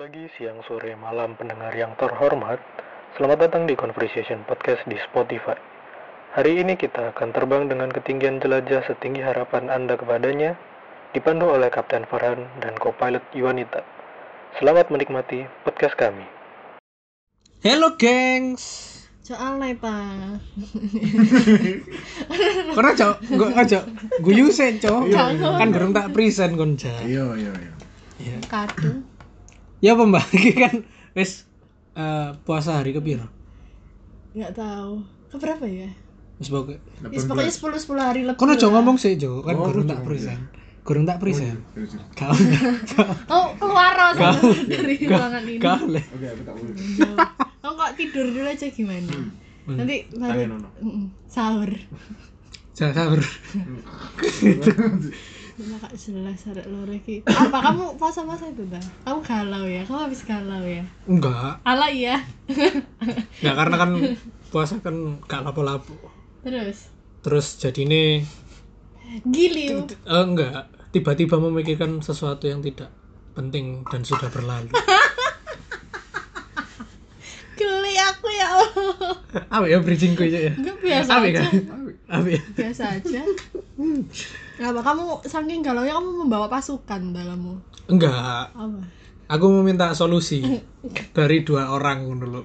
pagi, siang, sore, malam pendengar yang terhormat. Selamat datang di Conversation Podcast di Spotify. Hari ini kita akan terbang dengan ketinggian jelajah setinggi harapan Anda kepadanya, dipandu oleh Kapten Farhan dan co-pilot Yuanita. Selamat menikmati podcast kami. Hello gengs. Soalnya pak Karena cok, nggak aja guyu sen cok. Iya, iya. Kan gerung tak present kon ja. Iya, iya, iya. Iya. Ya pembagi kan wis eh, puasa hari kepiro? nggak tahu keberapa ya Wis pokoke. Yes, pokoknya 10 10 hari lebih Kono lah. ngomong sih cok, kan Oh, gerung cok, tak iya. present. Gerung tak present. Terus, terus. Kau oh keluar loh dari ruangan ini kau le. Oke, aku tak boleh. oh kok tidur dulu aja gimana nanti baru sahur Jangan sahur. Cuma kak jelas ada lore iki. Apa kamu puasa puasa itu dah kamu galau ya? Kamu habis galau ya? Enggak. ala iya Enggak karena kan puasa kan gak lapo-lapo. terus? Terus jadi ini gili eh, enggak. Tiba-tiba memikirkan sesuatu yang tidak penting dan sudah berlalu. geli aku ya Allah Apa ya bridgingku aja ya? enggak biasa Apa aja kan? Ya? biasa aja apa kamu saking galau ya kamu membawa pasukan dah kamu Enggak. apa Aku meminta solusi dari dua orang dulu.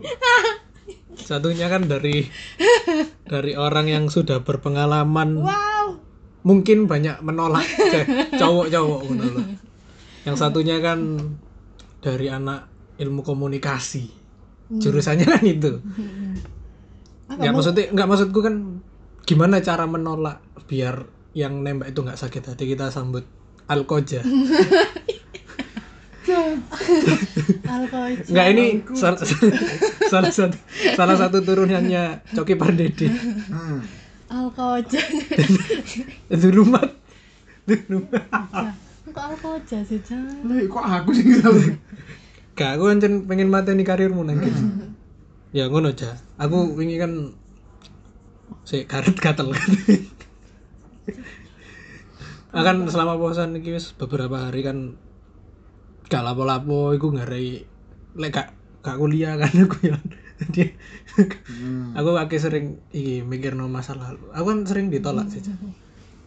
Satunya kan dari dari orang yang sudah berpengalaman, wow mungkin banyak menolak cowok-cowok dulu. Yang satunya kan dari anak ilmu komunikasi. Jurusannya kan itu. apa Ya mau- maksudnya enggak maksudku kan gimana cara menolak biar yang nembak itu nggak sakit hati kita sambut alkoja. alkohol Enggak ini sal- salah satu salah satu turunannya Coki Pardede. Hmm. alkohol Itu rumah. Itu rumah. kok alkohol sih jangan Lah, kok aku sih? Gak, aku kan pengen mateni karirmu nang kene. Ya ngono aja. Aku wingi kan si karet gatel. akan selama puasa iki wis beberapa hari kan gak lapo-lapo iku ngarai lek gak gak kuliah kan aku ya. Jadi Hmm. aku akeh sering iki mikir no masa lalu. Aku kan sering ditolak sih.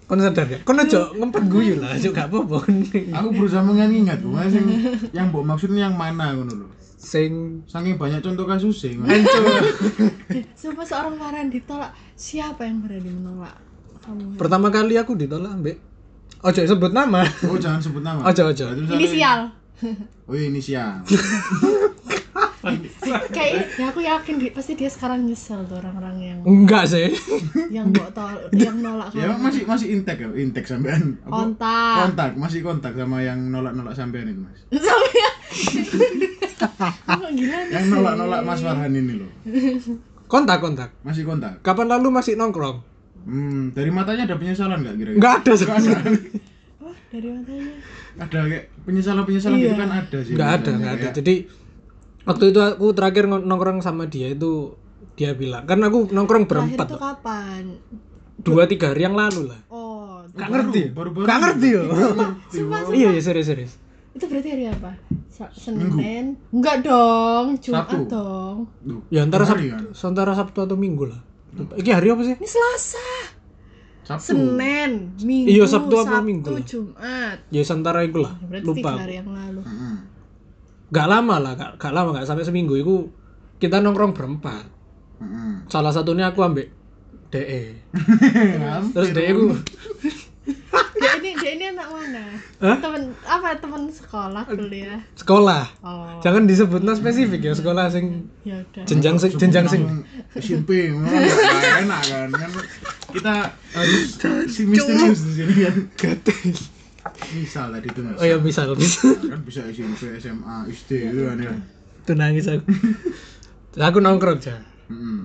Kon sadar gak? Kon aja ngempet guyu lah, aja gak apa-apa. Aku berusaha mengingat, Mas, yang yang mbok maksudnya yang mana ngono lho. Sing Saking banyak contoh kasus sih. Mas. Anco. Sumpah seorang Farhan ditolak siapa yang berani menolak kamu Pertama kali aku ditolak ambek Ojo sebut nama. Oh, jangan sebut nama. Ojo, ojo. Misalnya- inisial Oh, inisial. kayak ya aku yakin di- pasti dia sekarang nyesel tuh orang-orang yang Enggak sih. yang mau tol yang nolak ya masih masih intek ya, intek sampean. Kontak Kontak, masih kontak sama yang nolak-nolak sampean itu, Mas. nih Yang nolak-nolak Mas Farhan ini loh. Kontak kontak. Masih kontak. Kapan lalu masih nongkrong? Hmm, dari matanya ada penyesalan nggak kira-kira? Enggak ada sih. oh dari matanya Ada kayak penyesalan-penyesalan gitu Iya. kan ada sih. Enggak ada, enggak ada. Jadi waktu itu aku terakhir ng- nongkrong sama dia itu dia bilang kan aku nongkrong terakhir berempat tuh kapan? Dua tiga hari yang lalu lah. Oh Gak ngerti baru-baru Gak ngerti ya? sumpah iya iya serius serius. Itu berarti hari apa? Senin? Enggak dong Jumat Sabtu. dong. Ya antara sabtu, kan? antara sabtu atau minggu lah. Ini hari apa sih? Ini Selasa. Sabtu. Senin Minggu Iya, Sabtu apa Minggu? Jumat. Ya antara itu lah berarti lupa tiga hari yang lalu Heeh. gak lama lah gak, gak lama gak sampai seminggu. Itu kita nongkrong berempat. Heeh. salah satunya aku ambek DE terus DE ku dia ini dia ini anak mana? Hah? temen apa temen sekolah kuliah sekolah. Oh. Jangan disebut spesifik ya sekolah sing ya jenjang sing jenjang sing SMP nggak enak kan. Kan kita harus si misterius di sini kan misal tadi itu oh ya misal misal. kan bisa SMP SMA SD gitu kan ya. Tuh nangis aku. Terus aku nongkrong aja Heeh.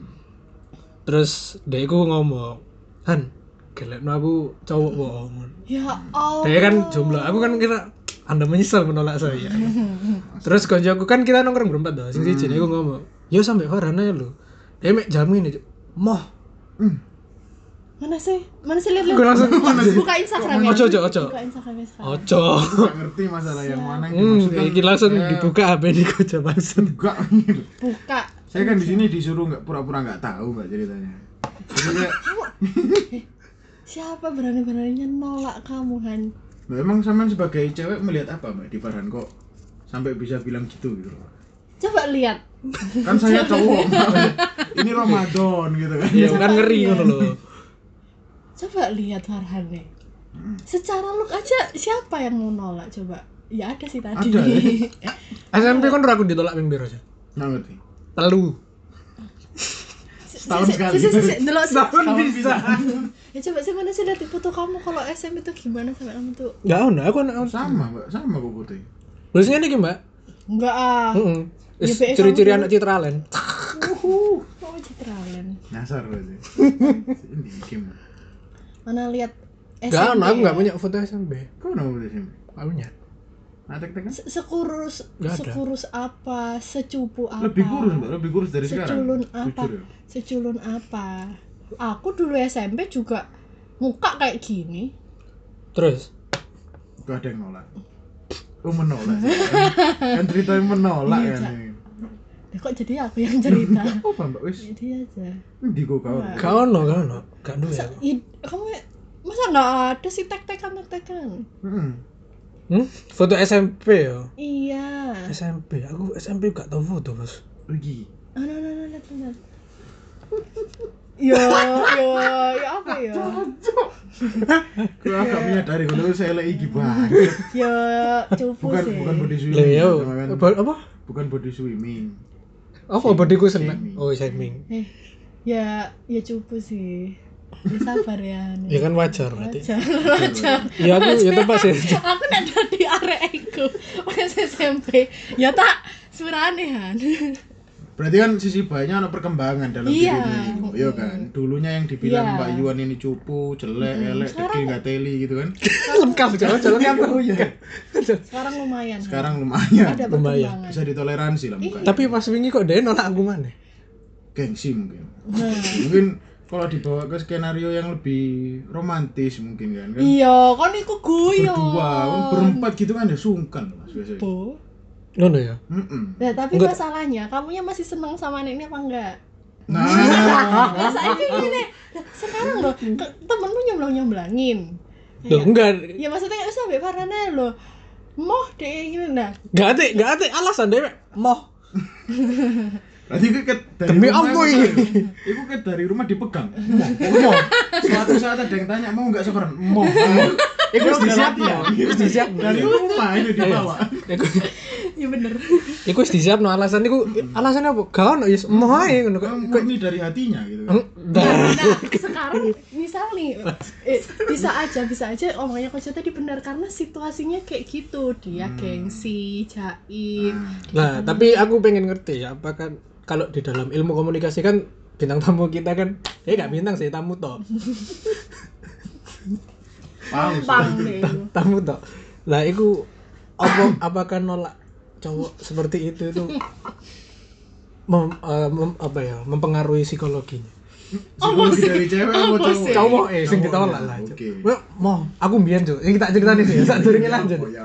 terus DE ku ngomong Han gelek aku cowok bohong ya Allah DE kan jomblo aku kan kira anda menyesal menolak saya. Terus koncoku kan kita nongkrong berempat tuh sing siji aku ngomong yo sampai Farhan aja lu dia mek jamin aja moh. Hmm. Mana sih? Mana sih lihat lihat. Gue langsung- buka Instagramnya. Ojo, ojo, ojo. Buka Instagramnya sekarang. Ojo. Nggak ngerti masalah yang mana yang Hmm, dimaksudkan. iki langsung dibuka HP di kocok langsung. Enggak. Buka. Saya kan di sini disuruh nggak pura-pura nggak tahu mbak ceritanya. Siapa berani-beraninya nolak kamu Han? Nah, emang sama sebagai cewek melihat apa mbak di Farhan kok sampai bisa bilang gitu gitu loh. Coba lihat. Kan saya cowok. Ini Ramadan gitu kan. Iya, kan ngeri ngono lho. Coba lihat Farhan nih. Hmm. Secara look aja siapa yang mau nolak coba? Ya ada sih tadi. Ada, SMP kan ora aku ditolak ping piro aja. Nggak ngerti. Telu. Setahun sekali. si- si- si- delok, si- Setahun bisa. Ya coba sih mana sih lihat di foto kamu kalau SMP tuh gimana sampai kamu tuh? Enggak ono, aku anak Sama mbak, sama kok putih. Tulisnya nih Mbak. Enggak ah. Ya, Ciri-ciri anak Citralen. Uhuh, oh citralen. Nyasar berarti. Ini game. Mana lihat SMP? Enggak ono, aku enggak ya? punya foto SMP. Kau nama putih sih? Enggak punya. Nah, tek tek kan? Se- Sekurus Nggak ada. sekurus apa? Secupu apa? Lebih kurus mbak, lebih kurus dari sekarang. Seculun apa? Jujur ya. Seculun apa? Aku dulu SMP juga muka kayak gini. Terus Gak ada yang nolak. Oh menolak. sih, kan? kan ceritanya menolak Iya, kan. Ya, kok jadi aku yang cerita? Apa mbak wis? jadi aja. Di kau kau. Enggak ono. Enggak duwe Masa, aku. i- kamu masa nggak ada sih tek-tekan tek-tekan? Heeh. Hmm? Foto SMP ya. Iya. SMP, aku SMP gak tau foto, Bos. Pergi. Ah, nah, nah, nah, lihat, lihat. Yo, yo, ya apa ya? Kau agak menyadari kalau saya lagi iki banget. Yo, cupu Bukan sih. bukan body Lah swimming. ya, kan. apa apa? Bukan body swimming. Apa bodiku seneng? Oh, shaming. Eh, ya, ya cupu sih. Ya sabar ya. Ya kan wajar berarti. Wajar, wajar. Iya aku ya tepat sih. Aku nak di area iku pas SMP. Ya tak surane Han. Berarti kan sisi baiknya ada perkembangan dalam Iya. dirimu. Iya kan. Dulunya yang dibilang Iya. Mbak Yuan ini cupu, jelek, elek, Sekarang- dekil, nggak teli gitu kan. Lengkap jauh jauh lengkap tuh. Sekarang lumayan. Sekarang lumayan. ada lumayan. Bisa ditoleransi lah mukanya. Tapi pas wingi kok dia nolak aku mana? Gengsi mungkin. Nah, Mungkin kalau dibawa ke skenario yang lebih romantis mungkin kan. kan iya, kan iku guyon. berdua, kan berempat gitu kan ya sungkan mas biasanya. Bu. Ngono ya. Mm-mm. Nah, tapi Enggak. masalahnya, kamunya masih seneng sama ini apa enggak? Nah, Nah, saya kayak gini. Nah, sekarang loh, ke- temenmu nyemblang-nyemblangin. Loh enggak. Ya maksudnya nggak usah sampai parane loh. Moh deh gini nah. Enggak ada, enggak ada alasan deh. Moh. berarti itu ke dari Demi rumah ini. kan, Itu ke dari rumah dipegang. Mau, mau. Suatu saat ada yang tanya mau nggak sekarang? Mau. mau. Iku latihan. Iku wis disiapno. Dari rumah itu dibawa. Iku Iya bener. iku wis disiapno alasan iku alasannya apa? Gak ono ya moh ae ngono kok. Murni dari hatinya gitu. kan. Enggak. Nah, sekarang misal nih, eh, bisa aja, bisa aja omongnya Kojo tadi benar karena situasinya kayak gitu. Dia gengsi, jaim. Nah, tapi aku pengen ngerti ya, apakah kalau di dalam ilmu komunikasi kan bintang tamu kita kan, ya nggak bintang sih tamu toh, deh. tamu toh. Lah, itu apa apakah nolak cowok seperti itu itu mem, eh, mem- apa ya mempengaruhi psikologinya? Psikologi dari cewek apa cowok? Cowok eh sing Cowok ditolak ya, lah. Oke. Wah, mau aku mbiyen cuk. Iki tak ceritani sih, tak durunge lanjut. Oh, ya.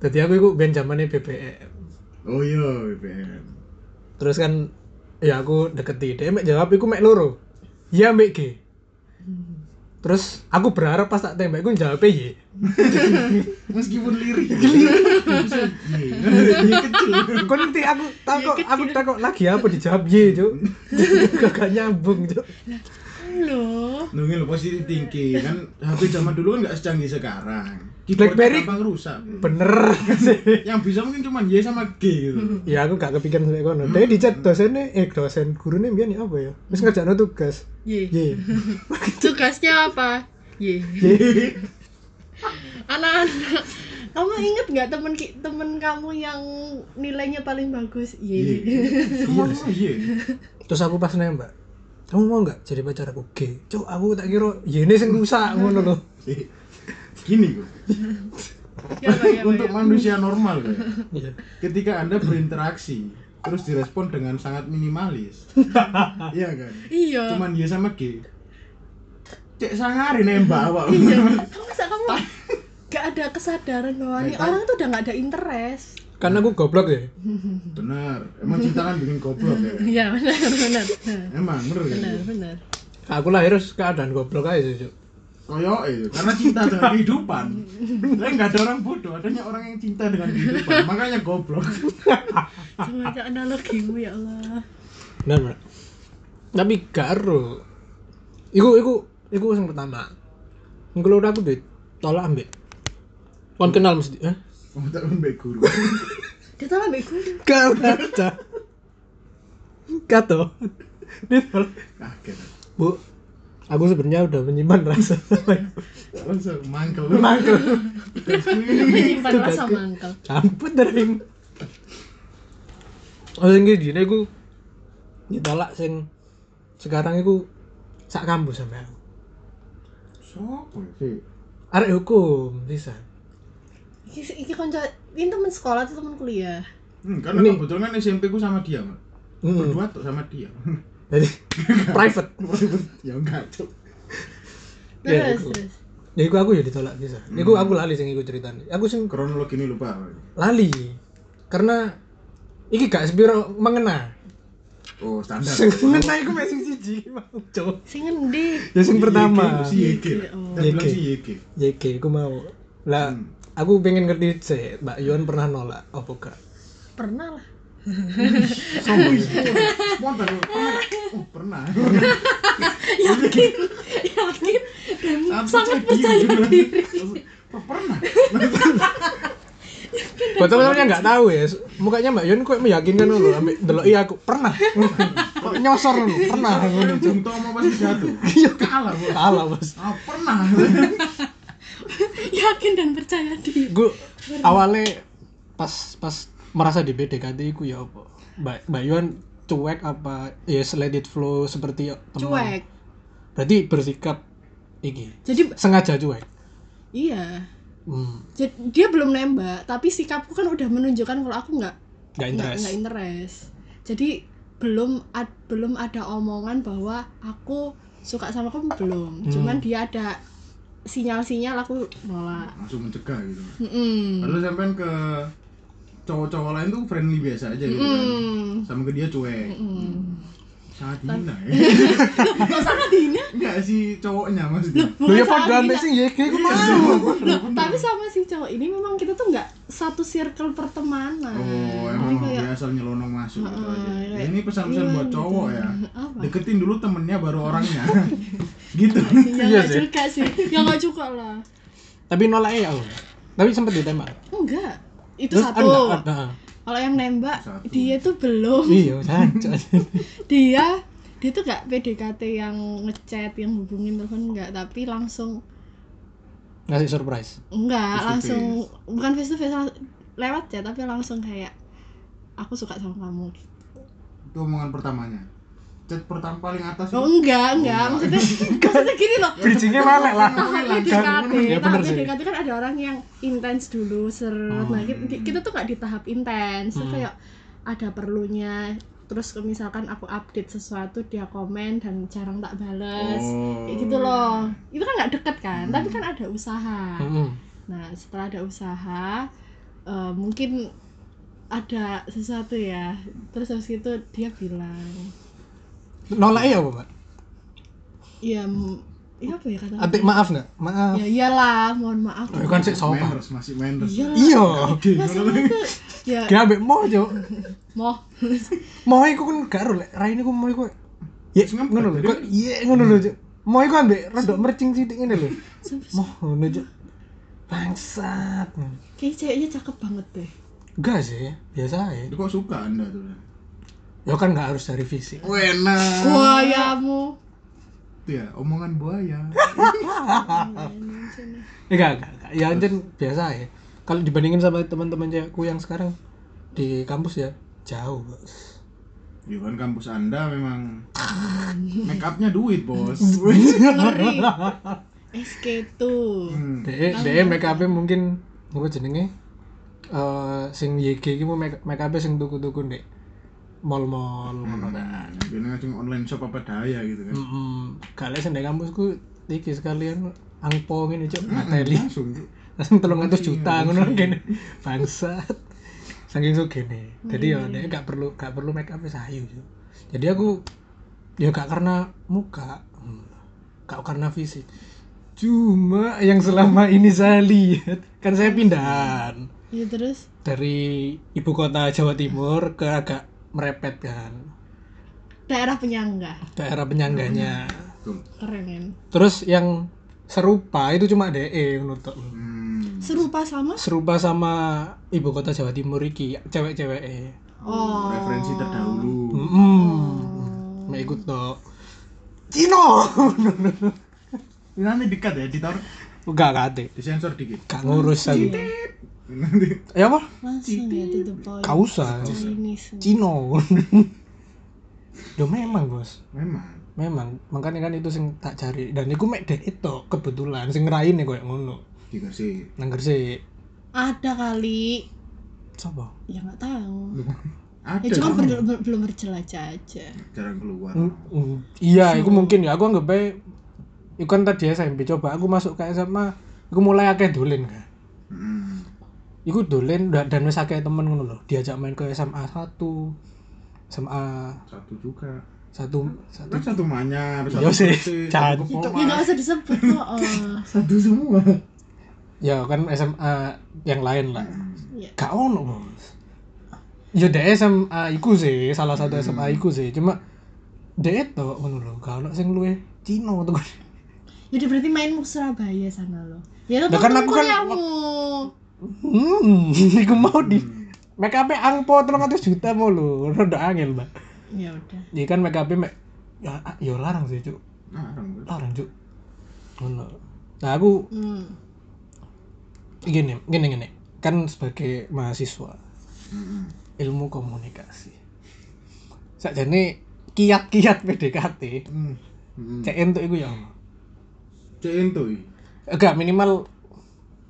Dadi aku iku ben zamane BBM. Oh iya, BBM. Terus kan ya aku deketi dia mek jawab iku mek loro. Iya mek G. Terus aku berharap pas tak tembak iku jawab Y. Meskipun lirik. Iya. Iya kecil. Kok nanti aku takut aku takut lagi apa dijawab Y, Cuk. Gak nyambung, Cuk. Loh. Nunggu lo positif thinking kan HP zaman dulu kan nggak secanggih sekarang. Blackberry? gampang rusak. Bener. Yang bisa mungkin cuma Y sama G gitu. ya aku gak kepikiran sampai kono. Dia di chat dosennya eh dosen gurune mbiyen ya apa ya? Wis ngerjakno tugas. Ye. Y. Tugasnya apa? Ye. Y. Anak-anak, kamu inget nggak temen temen kamu yang nilainya paling bagus? Iya. Ye. Iya, oh, iya. Terus aku pas nembak. Kamu mau nggak jadi pacar aku? G. Cuk, aku tak kira Y ini sing rusak ngono lho. Gini kok. Ya, ya, Untuk ya. manusia normal. Iya. Ketika Anda berinteraksi terus direspon dengan sangat minimalis. Iya kan? Iya. Cuman Y sama G. cek sangari nembak Pak. iya kamu masa kamu gak ada kesadaran bahwa nih Baik, orang tuh udah gak ada interest Karena aku goblok ya. Bener. Emang cinta kan bikin goblok ya. iya benar benar Emang bener kan? benar benar Aku lahir keadaan goblok aja sih. Koyo itu karena cinta dengan kehidupan. Tapi nggak ada orang bodoh, adanya orang yang cinta dengan kehidupan. Makanya goblok. sengaja analogimu ya Allah Benar, benar. Tapi gak ero. Iku iku iku yang pertama. Kedua aku duit tolak ambek. Kon kenal mesti, eh? Kamu tak mbak guru. dia tuh lebih guru Kau baca. Kato. Kaget. Bu, aku sebenarnya udah menyimpan rasa sama ibu. Langsung mangkel. Mangkel. menyimpan rasa mangkel Ampun dari Oh sing gini aku ditolak sing sekarang iku sak kampus sampe aku. Sopo sih? Arek hukum bisa. Iki konco ini teman sekolah atau teman kuliah Hmm, karena Ini- kebetulan kan SMP ku sama dia, Mak. Hmm. Berdua tuh sama dia. Jadi private. ya enggak, Cuk. Ya, terus Ya iku aku ya ditolak bisa. Iku aku lali sing iku ceritane. Aku sing Kronologi ini lupa. lali. Karena iki gak sepiro mengena. Oh, standar. Sing mengena iku mek sing siji mau, Cuk. sing ngendi Ya sing pertama. Si Yeke. si Yeke. YK aku mau. Lah Hmm. Aku pengen ngerti sih, Mbak Yuan pernah nolak apa gak? pernah lah Sombong. Spontan. Pernah. Oh, pernah. yakin yakin dan Sangat percaya diri. Oh, pernah. Buat teman-teman yang nggak tahu ya, mukanya Mbak Yun kok meyakinkan loh, ambil delok iya aku pernah. Kok nyosor pernah. Bung Tomo pasti jatuh. Iya. Kalah, Bos. Kalah, Bos. Ah, pernah. yakin dan percaya diri Gue awalnya pas pas merasa di PDKT ku ya apa? Mbak Mbak Yuan cuek apa ya let it flow seperti teman. cuek Berarti bersikap iki jadi sengaja cuek. iya Hmm, jadi dia belum nembak tapi sikapku kan udah menunjukkan kalau aku nggak gak nggak interest. interest jadi belum ad- belum ada omongan bahwa aku suka sama kamu belum Hmm. cuman dia ada sinyal-sinyal aku nolak Langsung mencegah gitu. Mm-mm. Padahal sampean ke cowok-cowok lain tuh friendly biasa aja gitu kan. Mm. Sama ke dia cuek. Mm. Sangat hina ya. Kok sangat dina Enggak si cowoknya maksudnya. Ya sangat padha ambek hina. sing YK ku mau. Tapi sama si cowok ini memang kita tuh nggak satu circle pertemanan Oh, Jadi emang kayak dia asal nyelonong masuk gitu aja. Ya, ini pesan-pesan buat gitu. cowok ya. Apa? Deketin dulu temennya baru orangnya. gitu. ya Iya nggak sih. juga sih ya nggak juga lah Tapi nolaknya ya Allah. Tapi sempat ditembak. enggak itu Terus satu ada, ada. Kalau yang nembak Satu. dia tuh belum Iya, dia dia tuh gak PDKT yang ngechat yang hubungin telepon enggak tapi langsung Ngasih surprise. enggak Face langsung bukan face to face lewat chat tapi langsung kayak aku suka sama kamu Itu omongan pertamanya. Chat pertama paling atas oh enggak enggak Oh, maksudnya maksudnya gini loh Bridgingnya mana lah? PDKT, Ya, bener tahap sih. PDKT kan ada orang yang intens dulu seret. Nah, kita, kita tuh nggak di tahap intens. Hmm. kayak ada perlunya. Terus ke- misalkan aku update sesuatu dia komen dan jarang tak bales. Oh, Kayak gitu loh. iya. Itu kan nggak deket kan, tapi kan ada usaha. Mm-mm. Nah, setelah ada usaha eh, mungkin ada sesuatu ya. Terus habis itu dia bilang, Nolaknya apa, Mbak? "Ya, m- ya apa ya kata? Atik maaf nggak? Maaf. Ya iyalah, mohon maaf. Oh, kan sik sopan. Manners, masih manners. Iya. Iya. Itu ya Ki ambek mo, Cuk. mau Mo iku kan gak ero lek raine ku mo iku. Ya, Terus ngono lho. jadi- Kok iya ngono lho, Cuk. Mo iku ambek rodok mercing sithik ngene lho. Mo ngono, Cuk. Bangsat. kayak ceweknya cakep banget deh Enggak sih, biasa aja. Itu kok suka Anda tuh? Ya kan nggak harus dari fisik. Enak. buayamu ya, omongan buaya. Enggak, enggak, enggak. Ya anjen biasa ya. Kalau dibandingin sama teman-teman cewekku yang sekarang di kampus ya jauh, Bos. Ya kan kampus Anda memang make upnya duit, Bos. ngeri SK2 Hmm. DE DE make up mungkin apa jenenge? Eh sing YG iki mau make make up sing tuku-tuku ndek mall-mall ngono kan. Ini ngajeng online shop apa daya gitu kan. Heeh. Lek sing ndek kampusku iki sekalian angpo ngene cuk? Mateli langsung langsung 300 juta ngono kene. Bangsat. Saking sugene. Jadi ya dia gak perlu gak perlu make up sayu Cuk. jadi aku ya gak karena muka hmm, gak karena fisik. Cuma yang selama ini saya lihat kan saya pindahan. Iya terus? Dari ibu kota Jawa Timur ke agak merepet kan daerah penyangga. daerah penyangganya. Keren kan? terus yang serupa itu cuma DE menurut. Hmm. Serupa sama serupa sama ibu kota Jawa Timur iki cewek-cewek Oh. Referensi terdahulu. hmm mek ikut to Cino Ini dekat ya, ditaruh enggak kate disensor dikit. gak ngurus aku. Nanti. Ya apa? Langsung ya usah. Cino. Yo memang bos. Memang. memang. Makanya kan itu sing tak cari. Dan iku mek dek itu kebetulan. Sing ngeraine koyo ngono. Dikasih nang Gresik. Ada kali. sapa Ya nggak tahu. ada Ya cuma kan? belum berjelajah aja. jarang keluar. Mm, mm, iya iku mungkin ya. Aku anggap bae iku kan tadi SMP coba aku masuk ke SMA aku mulai akeh dolen kan Hmm. iku dolen da- dan wis akeh temen ngono lho diajak main ke SMA 1 SMA Satu juga. satu satu Kan satu manyar, Iya satu sih, Chan. satu Ya nggak kepomas. usah disebut kok. Oh. Satu semua. ya kan SMA yang lain lah Iya. gak ono bos ya dek SMA iku sih salah satu SMA iku sih cuma dek itu ngono lho gak ono sing luwe Cino tuh Jadi berarti main mu Surabaya sana lo. Ya lo kan aku kan- hmm iku mau di make up angpo 300 juta mau lho rada angel mbak Ya udah. Iya kan make up mek ya ya larang sih cuk orang gue. larang cuk ngono nah aku Hmm. gini gini gini kan sebagai mahasiswa Hmm. ilmu komunikasi sakjane kiat-kiat PDKT Hmm. Hmm. cek entuk iku ya? Cek entuy. enggak minimal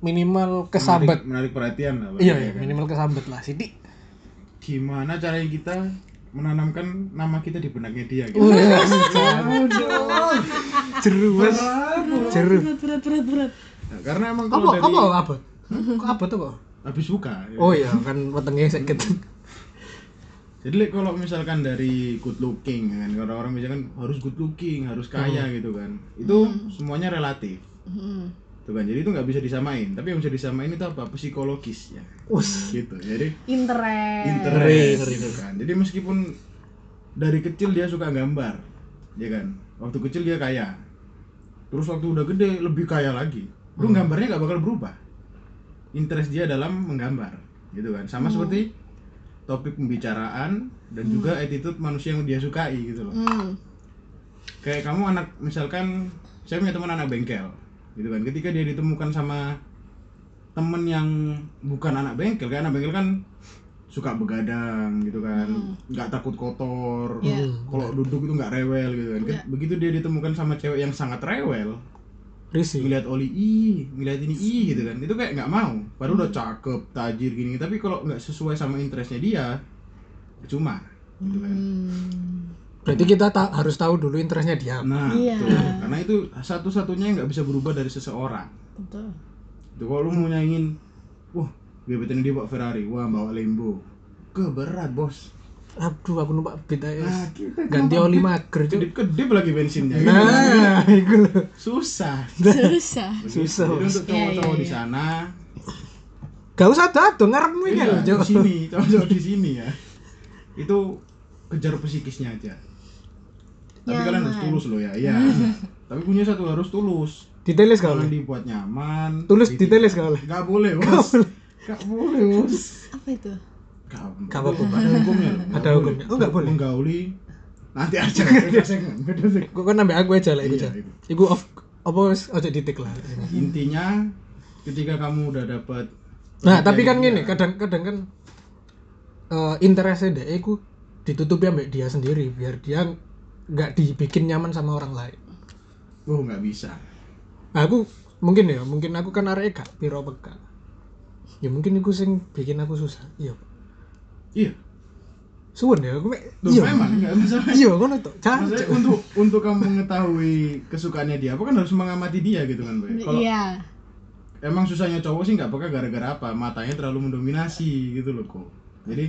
minimal kesambet Menarik, menarik perhatian lah. iya iya ya kan? minimal kesambet lah sidik Gimana caranya kita menanamkan nama kita di benaknya dia gitu. jeru mas jeru Berat berat berat. Nah, karena emang apa kalau dari apa apa kok apa tuh kok habis buka. ya. oh iya kan wetenge sakit Jadi like, kalau misalkan dari good looking ya kan orang-orang misalkan harus good looking, harus kaya gitu kan. Itu semuanya relatif. Hmm. Tuh kan. Jadi itu nggak bisa disamain. Tapi yang bisa disamain itu apa? Psikologisnya. us Gitu. Jadi Interest. interest gitu kan. Jadi meskipun dari kecil dia suka gambar, ya kan. Waktu kecil dia kaya. Terus waktu udah gede lebih kaya lagi. Lu gambarnya nggak bakal berubah. Interest dia dalam menggambar, gitu kan. Sama seperti topik pembicaraan dan juga attitude manusia yang dia sukai gitu loh. Hmm. Kayak kamu anak misalkan saya punya teman anak bengkel, gitu kan. Ketika dia ditemukan sama temen yang bukan anak bengkel, kayak anak bengkel kan suka begadang gitu kan, nggak takut kotor, Iya. kalau duduk itu nggak rewel gitu kan. Iya. Begitu dia ditemukan sama cewek yang sangat rewel, risih ngeliat oli ih, ngeliat ini ih gitu kan, itu kayak nggak mau. Padahal udah cakep, tajir gini, tapi kalau nggak sesuai sama interestnya dia, cuma gitu kan. Hmm. berarti kita ta- harus tahu dulu interestnya dia Nah, Iya. betul. karena itu satu-satunya yang nggak bisa berubah dari seseorang. Betul. Itu kalau lu mau nyanyiin, wah, gebetan dia bawa Ferrari, wah bawa Lambo. Keberat bos. Aduh aku numpak Nah, kita ganti oli mager cuk kedip-kedip lagi bensinnya. nah itu loh Susah. Susah. Susah, Jadi untuk cowok-cowok Iya, di iya, sana, gak usah dadu ngarepmu ini iya, lho di sini, cowok-cowok di sini ya. Itu kejar psikisnya aja. Tapi Nyaman. kalian harus tulus loh ya, iya. Tapi punya satu harus tulus. gak Jangan boleh dibuat nyaman. tulus ditelis gak boleh Gak boleh, bos. Gak boleh, bos. Apa itu? Gak, apa-apa, Pak. Ada hukumnya. Ada hukumnya. Oh, nggak boleh. Menggauli nanti aja beda segmen, beda segmen. kok kan nambah aku aja lah iku Iya, aja itu. iku off apa wis ojo ditik lah Intinya ketika kamu udah dapat nah tapi kan gini kadang-kadang kan eh interestnya dia iku ditutupi ambek dia sendiri biar dia nggak dibikin nyaman sama orang lain oh nggak bisa. nah, aku mungkin ya mungkin aku kan arek gak piro peka ya mungkin iku sing bikin aku susah iya Pak. Iya. suwun ya Loh, iya memang enggak masalah iya ngono tuh Maksudnya untuk untuk kamu mengetahui kesukaannya dia, apa kan harus mengamati dia gitu kan, Boy. Kalau iya emang susahnya cowok sih nggak peka gara-gara apa? Matanya terlalu mendominasi gitu loh kok. Jadi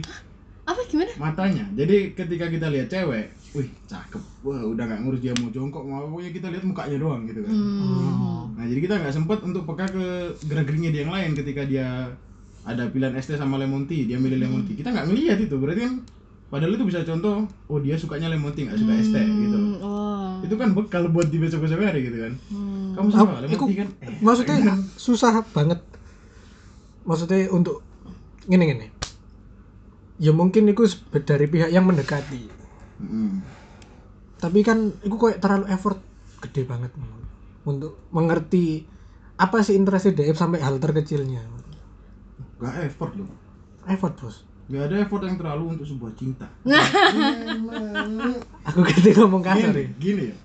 apa gimana matanya. Jadi ketika kita lihat cewek, wih cakep, wah udah nggak ngurus dia mau jongkok, mau pokoknya kita lihat mukanya doang gitu kan. hmm. Nah jadi kita nggak sempet untuk peka ke gerak-geriknya dia yang lain ketika dia ada pilihan ST sama lemon tea, dia milih lemon tea. Kita nggak ngelihat itu, berarti kan padahal itu bisa contoh, oh dia sukanya lemon tea nggak suka ST gitu. Hmm, oh Itu kan bekal buat di besok-besok hari gitu kan. Hmm. Kamu suka lemon tea kan? Eh, maksudnya susah banget maksudnya untuk gini gini ya mungkin itu dari pihak yang mendekati Mm-mm. tapi kan itu kayak terlalu effort gede banget untuk mengerti apa sih interest DF sampai hal terkecilnya Gak effort loh. effort bos Gak ada effort yang terlalu untuk sebuah cinta. aku ganti ngomong kasar ya Gini, gini ya.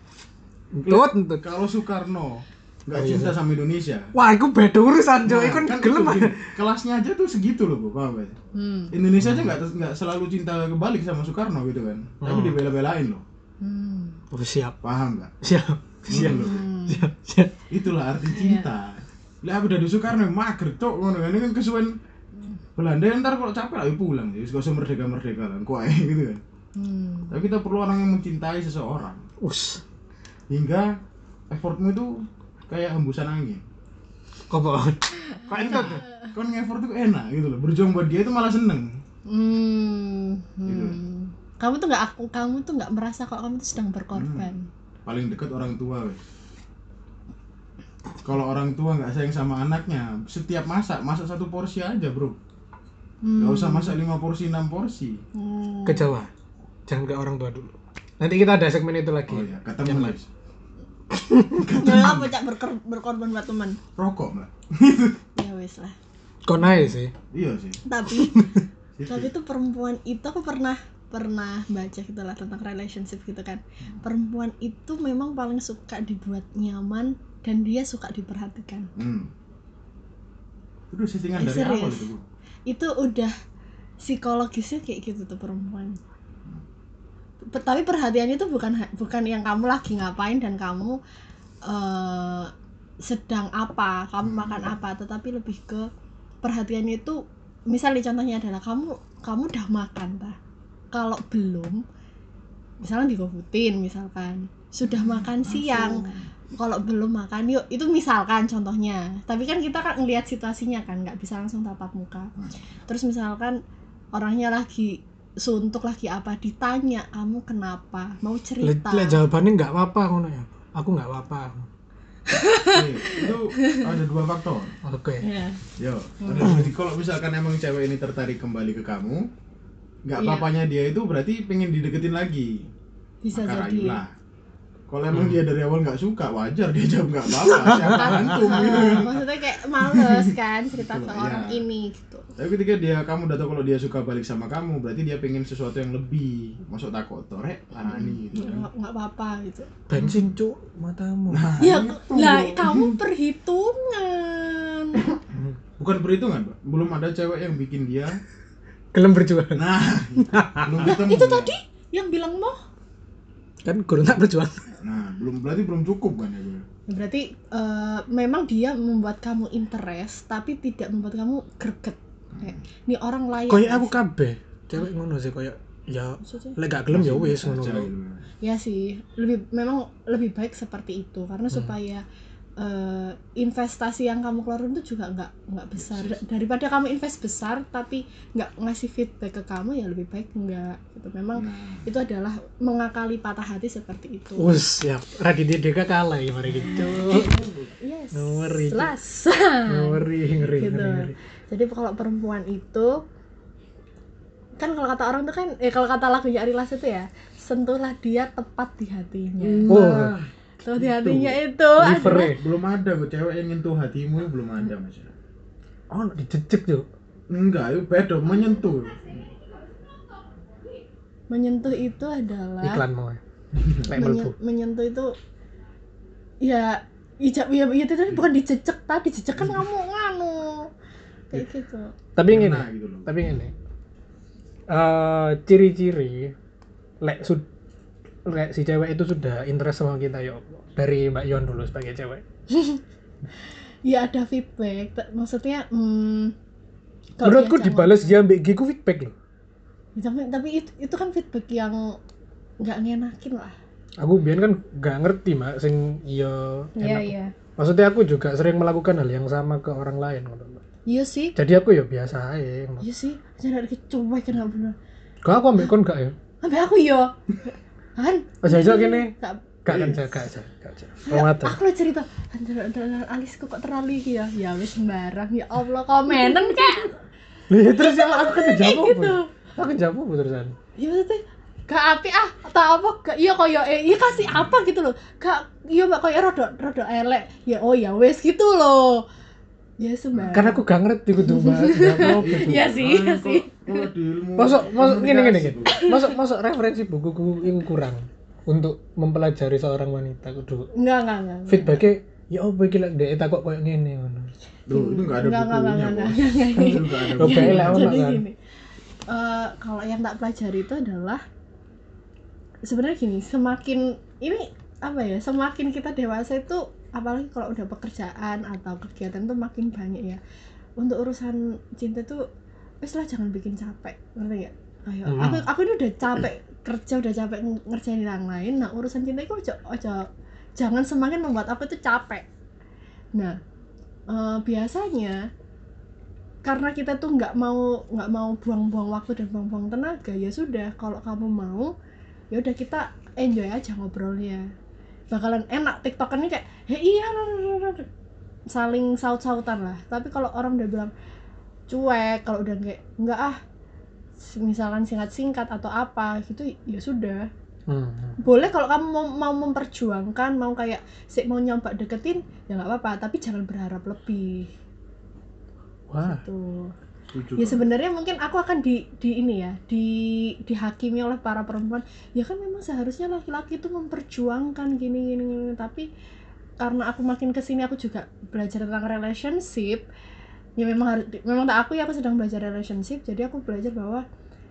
Tuh, tuh. Kalau Soekarno nggak Oh, iya. cinta sama Indonesia. wah itu beda urusan Nah, Jo itu kan gelem itu, aja gini, kelasnya aja tuh segitu loh, Bu. paham gak? Hmm. Indonesia aja nggak nggak selalu cinta kebalik sama Soekarno gitu kan, tapi Hmm. dibela-belain loh, Hmm. oh, siap paham nggak? siap siap. Hmm. siap siap Itulah arti cinta. Lah aku dari Soekarno mager cok ngono kan ini kan kesuwen Belanda ntar kalau capek lagi pulang jadi gak usah merdeka merdeka lah kok aja gitu kan Hmm. tapi kita perlu orang yang mencintai seseorang us hingga effortmu itu kayak hembusan angin kok kok kok entut tuh? kan effort itu enak gitu loh berjuang buat dia itu malah seneng Hmm. Gitu. Hmm. Kamu tuh nggak aku, kamu tuh nggak merasa kalau kamu tuh sedang berkorban. paling dekat orang tua weh kalau orang tua nggak sayang sama anaknya setiap masak masak satu porsi aja bro Hmm. nggak usah masak lima porsi enam porsi Hmm. ke Jawa jangan ke orang tua dulu nanti kita ada segmen itu lagi oh ya kata Yang Mas. Ya apa cak berkor- berkorban buat teman? rokok mbak Ya wes lah. kok naik sih iya sih Tapi Itu. tapi tuh perempuan itu aku pernah pernah baca gitu lah tentang relationship gitu kan. Perempuan itu memang paling suka dibuat nyaman dan dia suka diperhatikan. Hmm. Itu settingan Eh, dari awal serius? itu. Itu udah psikologisnya kayak gitu tuh perempuan. Pe- Tapi perhatiannya itu bukan bukan yang kamu lagi ngapain dan kamu eh, sedang apa, kamu makan apa, tetapi lebih ke perhatiannya itu misalnya contohnya adalah kamu kamu udah makan ta kalau belum misalnya digobutin misalkan sudah makan siang kalau belum makan yuk itu misalkan contohnya. Tapi kan kita kan ngelihat situasinya kan nggak bisa langsung tatap muka. Terus misalkan orangnya lagi suntuk lagi apa ditanya kamu kenapa? Mau cerita? Lek jawabannya nggak apa-apa ngono ya? Aku nggak apa-apa. Oke, itu ada dua faktor. oke. Ya Yo, ada jadi kalau misalkan emang cewek ini tertarik kembali ke kamu, nggak Iya. apa-apanya dia itu berarti pengen dideketin lagi. bisa Maka jadi. rayulah. Kalau emang Hmm. dia dari awal nggak suka, wajar dia jawab nggak apa-apa. Siapa antum gitu maksudnya kayak males kan cerita ke orang iya. ini gitu Tapi ketika dia kamu udah tahu kalau dia suka balik sama kamu, berarti dia pengen sesuatu yang lebih. Masuk takut torek, parani gitu kan. nggak nggak apa-apa gitu bensin cuk matamu ya itu. lah kamu perhitungan Bukan perhitungan, Pak. Belum ada cewek yang bikin dia gelem berjuang Nah, belum ketemu. itu tadi yang bilang mau kan guru tak berjuang Nah, belum berarti belum cukup kan ya gue. berarti eh, memang dia membuat kamu interest tapi tidak membuat kamu greget kayak ini orang koyo nggak aku sih?" kabeh cewek ngono sih koyo ya lek gak gelem ya wis ngono gitu. ya sih lebih memang lebih baik seperti itu karena Hmm. supaya eh, investasi yang kamu keluarin itu juga nggak nggak besar. Da- daripada kamu invest besar tapi nggak ngasih feedback ke kamu ya lebih baik nggak gitu. Memang Nah, itu adalah mengakali patah hati seperti itu. Wus, siap. Raditya Deka kalah ya mari gitu. yes Ngeri. jelas. Ngeri, ngeri, Gitu. ngeri, jadi kalau perempuan itu kan kalau kata orang tuh kan eh kalau kata lagunya Ari Lasso itu ya sentuhlah dia tepat di hatinya. Oh, tepat di hatinya itu liver ya. belum ada gue cewek yang nyentuh hatimu belum ada mas. Oh, dicecek tuh. Enggak, itu beda menyentuh. menyentuh itu adalah Iklan mau. Lek menye- menyentuh itu ya ijab ya, ya itu tadi bukan dicecek tadi dicecek kan kamu nganu kayak gitu Tapi ini, Kena gitu tapi ini. eh, ciri-ciri lek sud lek si cewek itu sudah interest sama kita ya apa? dari Mbak Yon dulu sebagai cewek. Ya ada feedback. Maksudnya hmm, menurutku dibales dia ambek giku feedback loh. Tapi, tapi itu, itu kan feedback yang nggak ngenakin lah. Aku biar kan gak ngerti mak sing iya enak. iya. Maksudnya aku juga sering melakukan hal yang sama ke orang lain Mbak. iya sih. Jadi aku ya biasa aja iya sih. Jangan ada cuek kena bener kok aku ambek kon gak ya? Sampai aku yo kan aja aja gini? Gak, kan gak aja gak Wong ado. aku lo cerita anjir, alisku kok terlalu iki ya? Ya wis sembarang. Ya Allah komenan kek Lah, terus ya aku kan jawab gitu. Aku apa terusan? Ya maksudnya gak api ah atau apa gak iya koyo eh iya kasih apa? Gitu loh. Gak iya mbak koyo rada rada elek. Ya oh ya wes gitu loh ya sembarang karena aku gak ngerti kudu bahas apa iya sih iya sih. Masuk masuk gini gini masuk masuk referensi bukuku itu kurang untuk mempelajari seorang wanita kudu enggak enggak enggak feedbacknya ya apa iki lek dhek takok koyo ngene ngono. Duh, itu nggak ada Enggak, enggak, bukunya, enggak, ada Ono kan? eh, kalau yang tak pelajari itu adalah sebenarnya gini semakin ini apa ya semakin kita dewasa itu apalagi kalau udah pekerjaan atau kegiatan tuh makin banyak ya. Untuk urusan cinta tuh wes lah jangan bikin capek ngerti nggak? Kayak Hmm. aku aku ini udah capek kerja udah capek ng- ngerjain yang lain. Nah urusan cinta itu ojo, ojo jangan semakin membuat aku itu capek. Nah eh, biasanya karena kita tuh nggak mau nggak mau buang-buang waktu dan buang-buang tenaga ya sudah kalau kamu mau ya udah kita enjoy aja ngobrolnya bakalan enak tiktokannya kayak hei iya lah, lah, lah, lah." saling saut-sautan lah. Tapi kalau orang udah bilang cuek kalau udah kayak enggak ah misalkan singkat-singkat atau apa gitu ya sudah. Hmm. boleh kalau kamu mau, mau memperjuangkan mau kayak sih mau nyoba deketin ya nggak apa-apa. Tapi jangan berharap lebih. Wah. Setuju, ya sebenarnya mungkin aku akan di di ini ya di dihakimi oleh para perempuan. Ya kan memang seharusnya laki-laki itu memperjuangkan gini gini gini tapi karena aku makin ke sini aku juga belajar tentang relationship. Ya memang harus memang tak aku ya aku sedang belajar relationship jadi aku belajar bahwa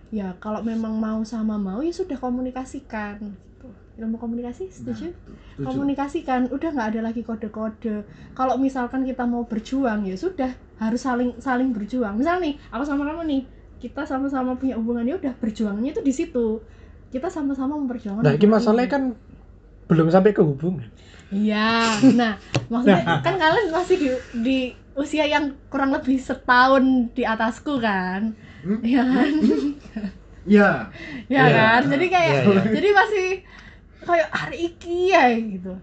ya kalau memang mau sama mau ya sudah komunikasikan ilmu komunikasi Nah, setuju itu. Setuju. komunikasikan udah nggak ada lagi kode-kode kalau misalkan kita mau berjuang ya sudah harus saling saling berjuang misal nih aku sama kamu nih kita sama-sama punya hubungan ya udah berjuangnya itu di situ kita sama-sama memperjuangkan nah ini masalahnya ini. kan belum sampai ke hubungan iya nah maksudnya kan kalian masih di di usia yang kurang lebih setahun di atasku kan Hmm? ya kan Iya. ya Iya. kan jadi kayak Iya, iya. jadi masih kayak hari iki ya gitu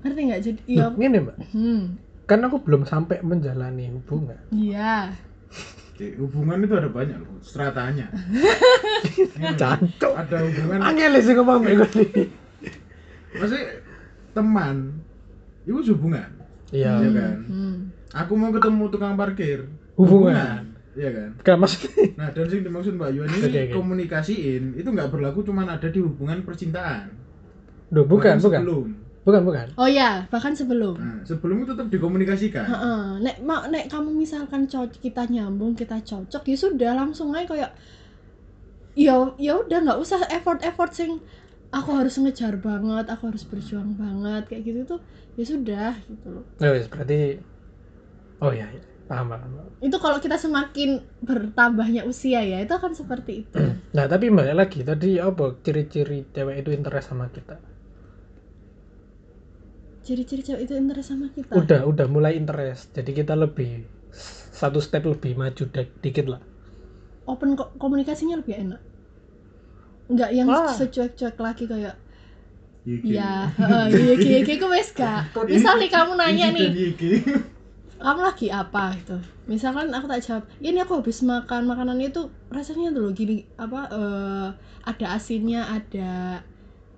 ngerti nggak jadi ya Loh, ngene mbak hmm kan aku belum sampai menjalani hubungan iya Oke, hubungan itu ada banyak loh, stratanya. Ini, Cancuk. Ada hubungan, angel sih ngomong gini maksudnya teman, itu hubungan, iya Iya kan? hmm. Aku mau ketemu tukang parkir, Hubungan. Iya kan? kan maksudnya Nah, dan yang dimaksud Mbak Yuan ini Oke, oke. komunikasiin itu nggak berlaku cuman ada di hubungan percintaan. Duh, bukan Bahkan bukan Sebelum. bukan bukan oh ya bahkan sebelum Nah, sebelum itu tetap dikomunikasikan. Heeh, nek ma, nek kamu misalkan cocok kita nyambung kita cocok ya sudah langsung aja kayak ya ya udah nggak usah effort effort sing aku harus ngejar banget aku harus berjuang banget kayak gitu tuh ya sudah gitu loh oh, wes, berarti oh iya, iya. paham paham paham. itu kalau kita semakin bertambahnya usia ya itu akan seperti itu nah tapi balik lagi tadi apa ciri-ciri cewek itu interest sama kita ciri-ciri cewek itu interest sama kita? Udah udah mulai interest. Jadi kita lebih satu step lebih maju di- dikit lah. Open ko- komunikasinya lebih enak? Nggak yang Wah. secuek-cuek lagi kayak Yiki. ya heeh, iya iya iya gue wes gak? Misal nih kamu nanya nih kamu lagi apa? Gitu. Misalkan aku tak jawab "Ya, ini aku habis makan makanannya itu rasanya tuh loh gini apa eh, ada asinnya ada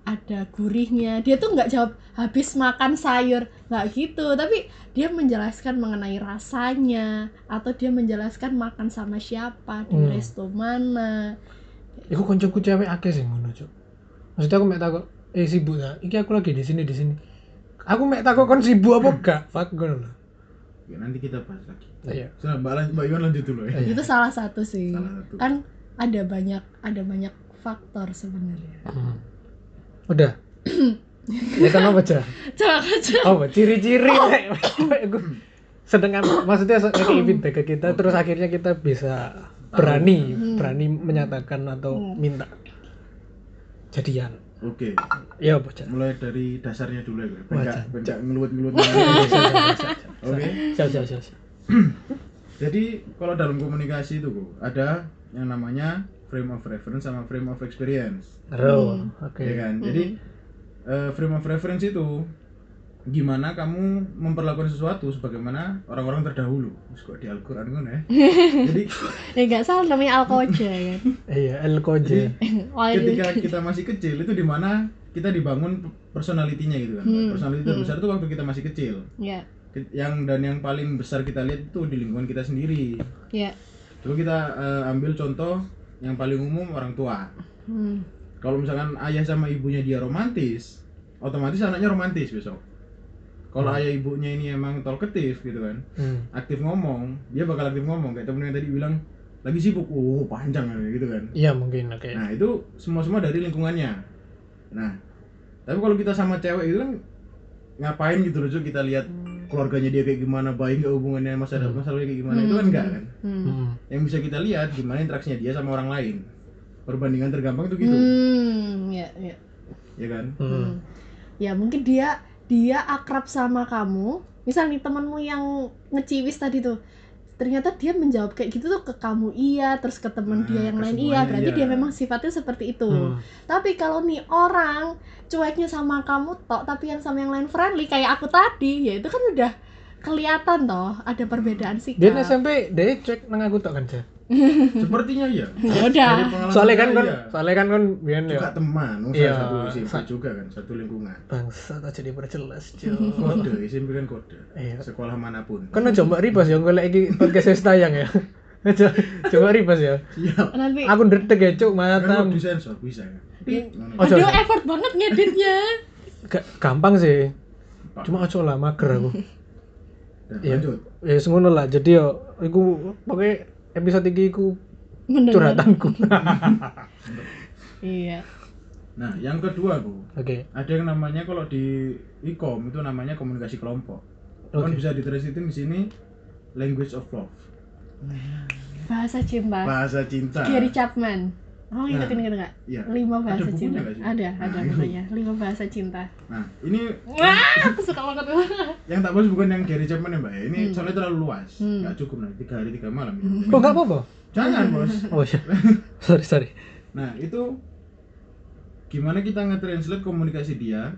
ada gurihnya dia tuh nggak jawab habis makan sayur nggak gitu tapi dia menjelaskan mengenai rasanya atau dia menjelaskan makan sama siapa di Hmm. resto mana Iku koncoku cewek akeh sih ngono, Cuk. Maksudnya aku mek takut, eh sibuk ta? Iki aku lagi di sini di sini. Aku mek takut kon sibuk apa gak? Fuck ngono lho. Ya, nanti kita bahas lagi. Iya. Sudah Mbak, Mbak Yuan lanjut dulu ya. Iya. itu salah satu sih Salah satu. kan ada banyak ada banyak faktor sebenarnya Hmm. Udah. ya kan apa aja? coba aja Oh, ciri-ciri Nek. Aku sedang maksudnya kayak feedback ke kita terus akhirnya kita bisa berani berani menyatakan atau Hmm. minta jadian. Oke, Ya apa aja? mulai dari dasarnya dulu ya, Jan. bencak ngeluat-ngeluat. Oke. Siap, siap, siap. Jadi kalau dalam komunikasi itu ada yang namanya frame of reference sama frame of experience. Terus, oke. Ya kan? Jadi eh, frame of reference itu gimana kamu memperlakukan sesuatu sebagaimana orang-orang terdahulu. Terus kok di Al-Qur'an ngono ya. Jadi ya nggak salah namanya alkoja kan Iya, ini- ketika kita masih kecil itu di mana kita dibangun personalitinya gitu kan. Hmm. Personality terbesar itu waktu kita masih kecil. ya Ke- Yang dan yang paling besar kita lihat itu di lingkungan kita sendiri. ya Coba kita eh, ambil contoh yang paling umum orang tua. hmm. Kalau misalkan ayah sama ibunya dia romantis, otomatis anaknya romantis besok. Kalau ayah ibunya ini emang talkative gitu kan, Hmm. aktif ngomong, dia bakal aktif ngomong kayak temen yang tadi bilang lagi sibuk, oh panjang ya, gitu kan. Iya, mungkin oke. Nah itu semua semua dari lingkungannya. Nah tapi kalau kita sama cewek itu kan ngapain gitu loh kita lihat keluarganya dia kayak gimana, baik nggak hubungannya masalah masalahnya kayak gimana itu kan enggak kan. Hmm. Hmm. Yang bisa kita lihat gimana interaksinya dia sama orang lain. Perbandingan tergampang itu gitu, Hmm, ya, ya. ya kan? Hmm. Hmm. Ya mungkin dia dia akrab sama kamu. Misal nih temanmu yang ngeciwis tadi tuh. Ternyata dia menjawab kayak gitu tuh ke kamu iya, terus ke temen Nah, dia yang lain iya. Berarti iya. dia memang sifatnya seperti itu. Hmm. Tapi kalau nih orang cueknya sama kamu tok, tapi yang sama yang lain friendly kayak aku tadi, ya itu kan udah kelihatan toh ada perbedaan sikap. Dia SMP, dia cek nang aku tok kan, Ja? Sepertinya iya. Ya udah. Soalnya kan kan, iya. soalnya kan kan biyen juga ya. teman, Iya, satu SMP sa- juga kan, satu lingkungan. Bangsa tak jadi perjelas, Jo. Kode, SMP kan kode. Iya. Sekolah mana pun. Kan aja mbak ribas ya golek iki podcast wis tayang ya. Aja coba ribas ya. Siap. Nanti Aku ndredeg ya, Cuk, Kan matam. di sensor bisa ya. Ngono. Oh, Aduh, effort banget ngeditnya. Ga- gampang sih. Cuma ojo lah mager aku. Dan Iya. lanjut. Ya ngono lah. Jadi yo iku pokoknya episode iki iku Mendengar. curhatanku. Iya. Nah, yang kedua, Bu. Oke. Ada yang namanya kalau di e-com itu namanya komunikasi kelompok. Kan Oke. bisa ditranslatein di sini language of love. Bahasa cinta. Bahasa cinta. Gary Chapman. Oh, ingetin ingetin enggak? Iya. Lima bahasa bukunya cinta. nggak sih? Ada, ada Nah, itu. bukunya. Lima bahasa cinta. Nah, ini Wah, aku suka banget. yang tak bahas bukan yang Gary Chapman ya, Mbak. ya. Ini Hmm. soalnya terlalu luas. Hmm. Nggak cukup nanti tiga hari tiga malam. Oh, enggak apa-apa. Jangan, Bos. Oh iya. sorry, sorry. Nah, itu gimana kita nge-translate komunikasi dia,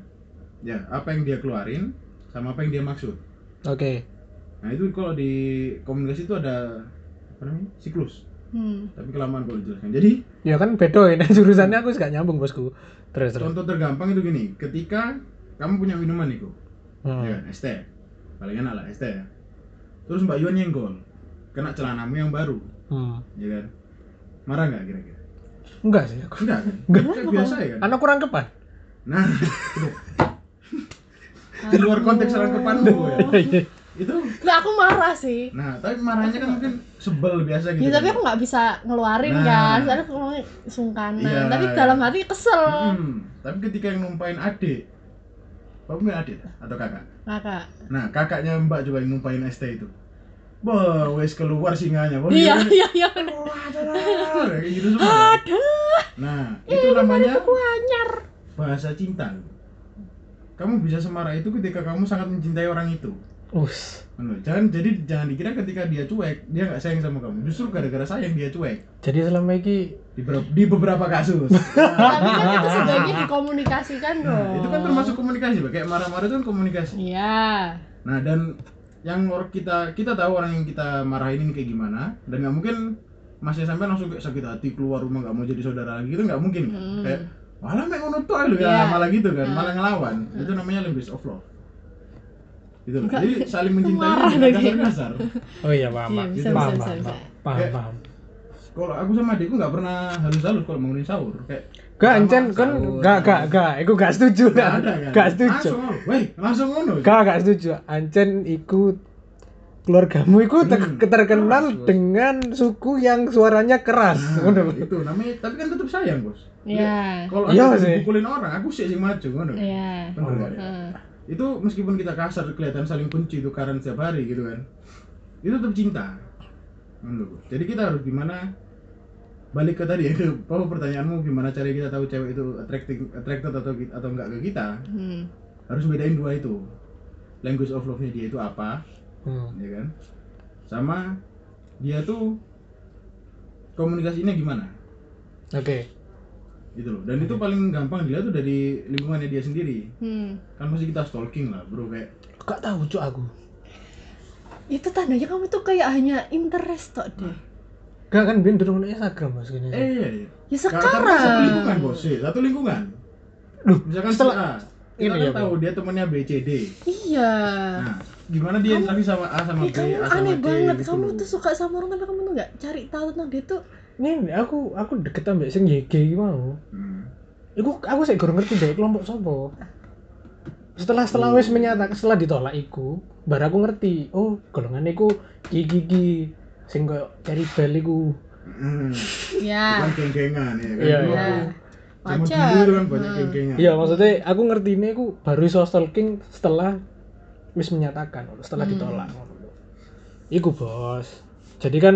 ya, apa yang dia keluarin sama apa yang dia maksud. Oke. Nah, itu kalau di komunikasi itu ada apa namanya? siklus. Hmm. Tapi kelamaan kalau dijelaskan. Jadi, Ya kan beda ini jurusannya aku gak nyambung, Bosku. Terus terus. contoh tergampang itu gini, ketika kamu punya minuman nih, kok. Hmm. Ya kan, es teh. Paling enak lah es teh ya. Terus Mbak Yuan nyenggol. Kena celanamu yang baru, Hmm. ya kan? Marah nggak kira-kira? Enggak sih aku. Enggak kan? Enggak. Kayak biasa ya kan? Anak kurang kepan. Nah, di luar konteks rangkepan deh gue ya. Itu Nah, aku marah sih. Nah, tapi marahnya kan mungkin sebel biasa gitu. Ya, tapi kan. aku nggak bisa ngeluarin Nah. kan, soalnya aku sungkanan. Iya. Tapi dalam hati kesel. Hmm, tapi ketika yang numpain adik, Bapak punya adik atau kakak? Kakak. Nah, kakaknya Mbak coba yang numpain ST itu. Wah, wes keluar singanya. Wah, Iya, iya, iya. Wah, ada kayak gitu semua. kan? Aduh, Nah, itu namanya bahasa cinta. Kamu bisa semarah itu ketika kamu sangat mencintai orang itu. Us. Bener. Jangan jadi jangan dikira ketika dia cuek, dia nggak sayang sama kamu. Justru gara-gara sayang dia cuek. Jadi selama ini Di, ber- di beberapa kasus. Tapi kan itu sebaiknya dikomunikasikan dong. Nah, itu kan termasuk komunikasi. Kayak marah-marah itu kan komunikasi. Iya. Nah, dan yang orang kita kita tahu orang yang kita marahin ini kayak gimana dan nggak mungkin masnya sampai langsung kayak sakit hati keluar rumah nggak mau jadi saudara lagi itu nggak mungkin kan? Hmm. kayak malah mek ngono tuh lu ya Iya. malah gitu kan Hmm. malah ngelawan itu namanya language of love gitu loh Enggak. jadi saling mencintai lagi. kasar-kasar Oh iya paham. Iya, paham. bisa, paham, bisa, paham, bisa, paham, paham, Kayak- paham. kalau aku sama adikku nggak pernah halus-halus kalau bangunin sahur kayak Gak, Encen kan gak, gak, gak, aku gak setuju nggak kan. ada Gak setuju. langsung langsung ngono Gak, gak setuju. Ancen ikut keluargamu itu ter- Hmm, terkenal keras, dengan suku yang suaranya keras Nah, itu namanya tapi kan tetap sayang bos Iya. kalau Iya aku sih. dipukulin orang aku sih yang maju ngono Iya. Bener nggak? Itu meskipun kita kasar kelihatan saling benci itu karena setiap hari gitu kan. Itu tetap cinta. Jadi kita harus gimana balik ke tadi ya ke apa pertanyaanmu gimana cara kita tahu cewek itu attracting attracted atau atau enggak ke kita? Hmm. harus bedain dua itu. Language of love-nya dia itu apa Hmm. ya kan? Sama dia tuh komunikasinya gimana? Oke. Gitu loh dan itu paling gampang dilihat tuh dari lingkungannya dia sendiri Hmm. kan pasti kita stalking lah bro kayak Gak tahu cuk aku. Itu tandanya kamu tuh kayak hanya interest tok deh. Gak kan durung ono Instagram Mas gini. eh iya iya Ya Ka- karena satu lingkungan sekarang. bos sih satu lingkungan Loh, misalkan setelah- si A kita ini kan ya, tahu dia temannya B C D Iya. nah gimana dia Kamu- sama A sama B kamu A sama aneh C banget. gitu kamu tuh suka sama orang tapi kamu tuh nggak cari tahu tentang dia tuh. Ini aku aku deket ambek sing YG iki mau. Hmm. Iku aku sih gurung ngerti deh kelompok sopo. Setelah setelah wis menyatakan setelah ditolak iku, baru aku ngerti. Oh, golongan iku gigi gigi sing koyo cari bel iku. Hmm. Ya. bukan geng-gengan ya kan Iya, iya. aku zaman Wajar. dulu itu kan banyak Hmm. geng-gengan Iya, maksudnya aku ngerti ini aku baru iso stalking setelah wis menyatakan, setelah Hmm. ditolak. Iku bos. Jadi kan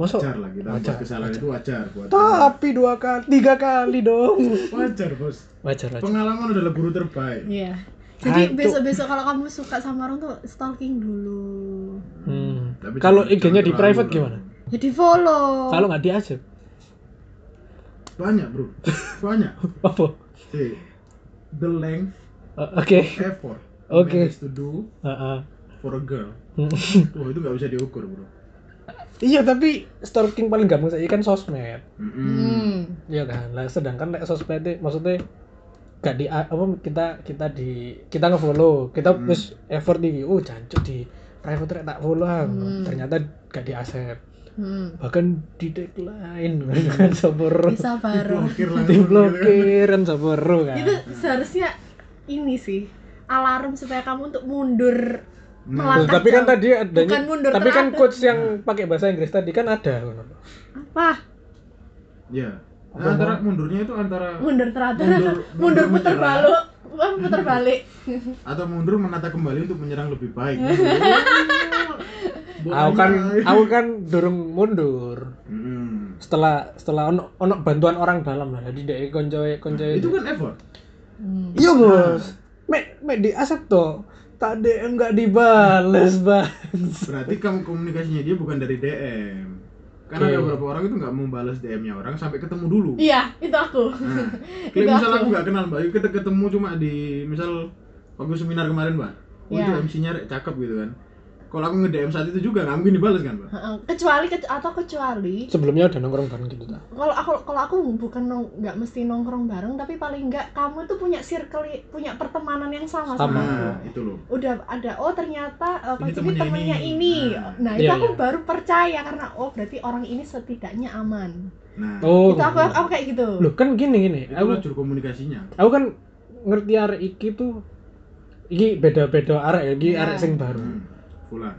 masuk wajar lah kita Wajar, buat kesalahan wajar. itu wajar buat tapi dua kali, tiga kali dong. wajar bos Wajar wajar. pengalaman adalah guru terbaik Iya. Jadi Aduh. besok-besok kalau kamu suka sama orang tuh stalking dulu. Hmm. Tapi Kalau IG-nya di private terlalu gimana? Ya di follow. Kalau nggak di accept, banyak bro banyak apa? sih the length Uh, Oke. effort Oke. managed to do Heeh. for a girl wah itu nggak bisa diukur bro Iya tapi stalking paling gampang saya kan sosmed. Hmm. Iya kan. Lah sedangkan nek sosmed itu maksudnya gak di apa kita kita di kita ngefollow kita Hmm. wis effort di oh jancuk di private tak follow. Hmm. ternyata gak di accept Hmm. bahkan di decline kan sabur Bisa bareng. Diblokir kan. blokir kan kan Itu seharusnya ini sih alarm supaya kamu untuk mundur Nah, melangkah tapi kan tadi adanya Bukan mundur tapi kan coach yang pakai bahasa Inggris tadi kan ada apa? Ya Apa Nah, antara mundurnya itu antara mundur teratur Mundur- mundur, mundur putar balik. Wah, putar balik. Atau mundur menata kembali untuk menyerang lebih baik. Aku kan aku kan durung mundur. Mm. setelah setelah ono ono bantuan orang dalam lah. Jadi dek konco konco itu kan effort? Hmm. iya bos. Mek mek di asap tuh tak de enggak dibales bang berarti kamu komunikasinya dia bukan dari DM karena Oke. ada beberapa orang itu nggak mau balas DM-nya orang sampai ketemu dulu iya itu aku Nah, Itu kayak misal aku. aku nggak kenal mbak, kita ketemu cuma di misal waktu seminar kemarin mbak, oh itu Iya. MC-nya cakep gitu kan. Kalau aku nge-DM saat itu juga nggak mungkin dibales kan mbak? Heeh. kecuali ke- atau kecuali sebelumnya udah nongkrong bareng gitu tak kalau aku kalau aku bukan nong nggak mesti nongkrong bareng tapi paling nggak kamu tuh punya circle punya pertemanan yang sama Sama. sama Nah, aku itu loh. udah ada oh ternyata uh, Ini temennya temennya ini. ini, Nah. nah itu Iya, aku iya. baru percaya karena oh berarti orang ini setidaknya aman Nah, oh itu aku aku kayak gitu loh kan gini gini itu aku lajur komunikasinya. aku kan ngerti arek iki tuh iki beda-beda arek ya iki Iya. arek sing baru Hmm. Fulan,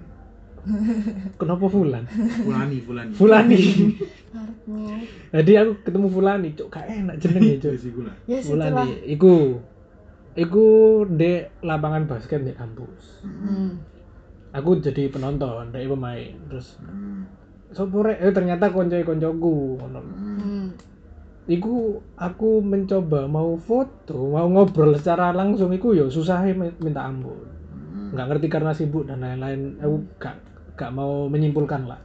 kenapa Fulan? Fulani, Fulani. Fulani. Jadi aku ketemu Fulani cuk. Gak enak jenenge ya situlah Fulani iku iku di lapangan basket di kampus. Hmm. aku jadi penonton dari pemain. Terus Hmm. sopo rek? Eh ternyata konco-koncoku ngono Hmm. iku aku mencoba mau foto mau ngobrol secara langsung iku yo susah minta ampun. Nggak ngerti karena sibuk dan lain-lain aku gak gak mau menyimpulkan lah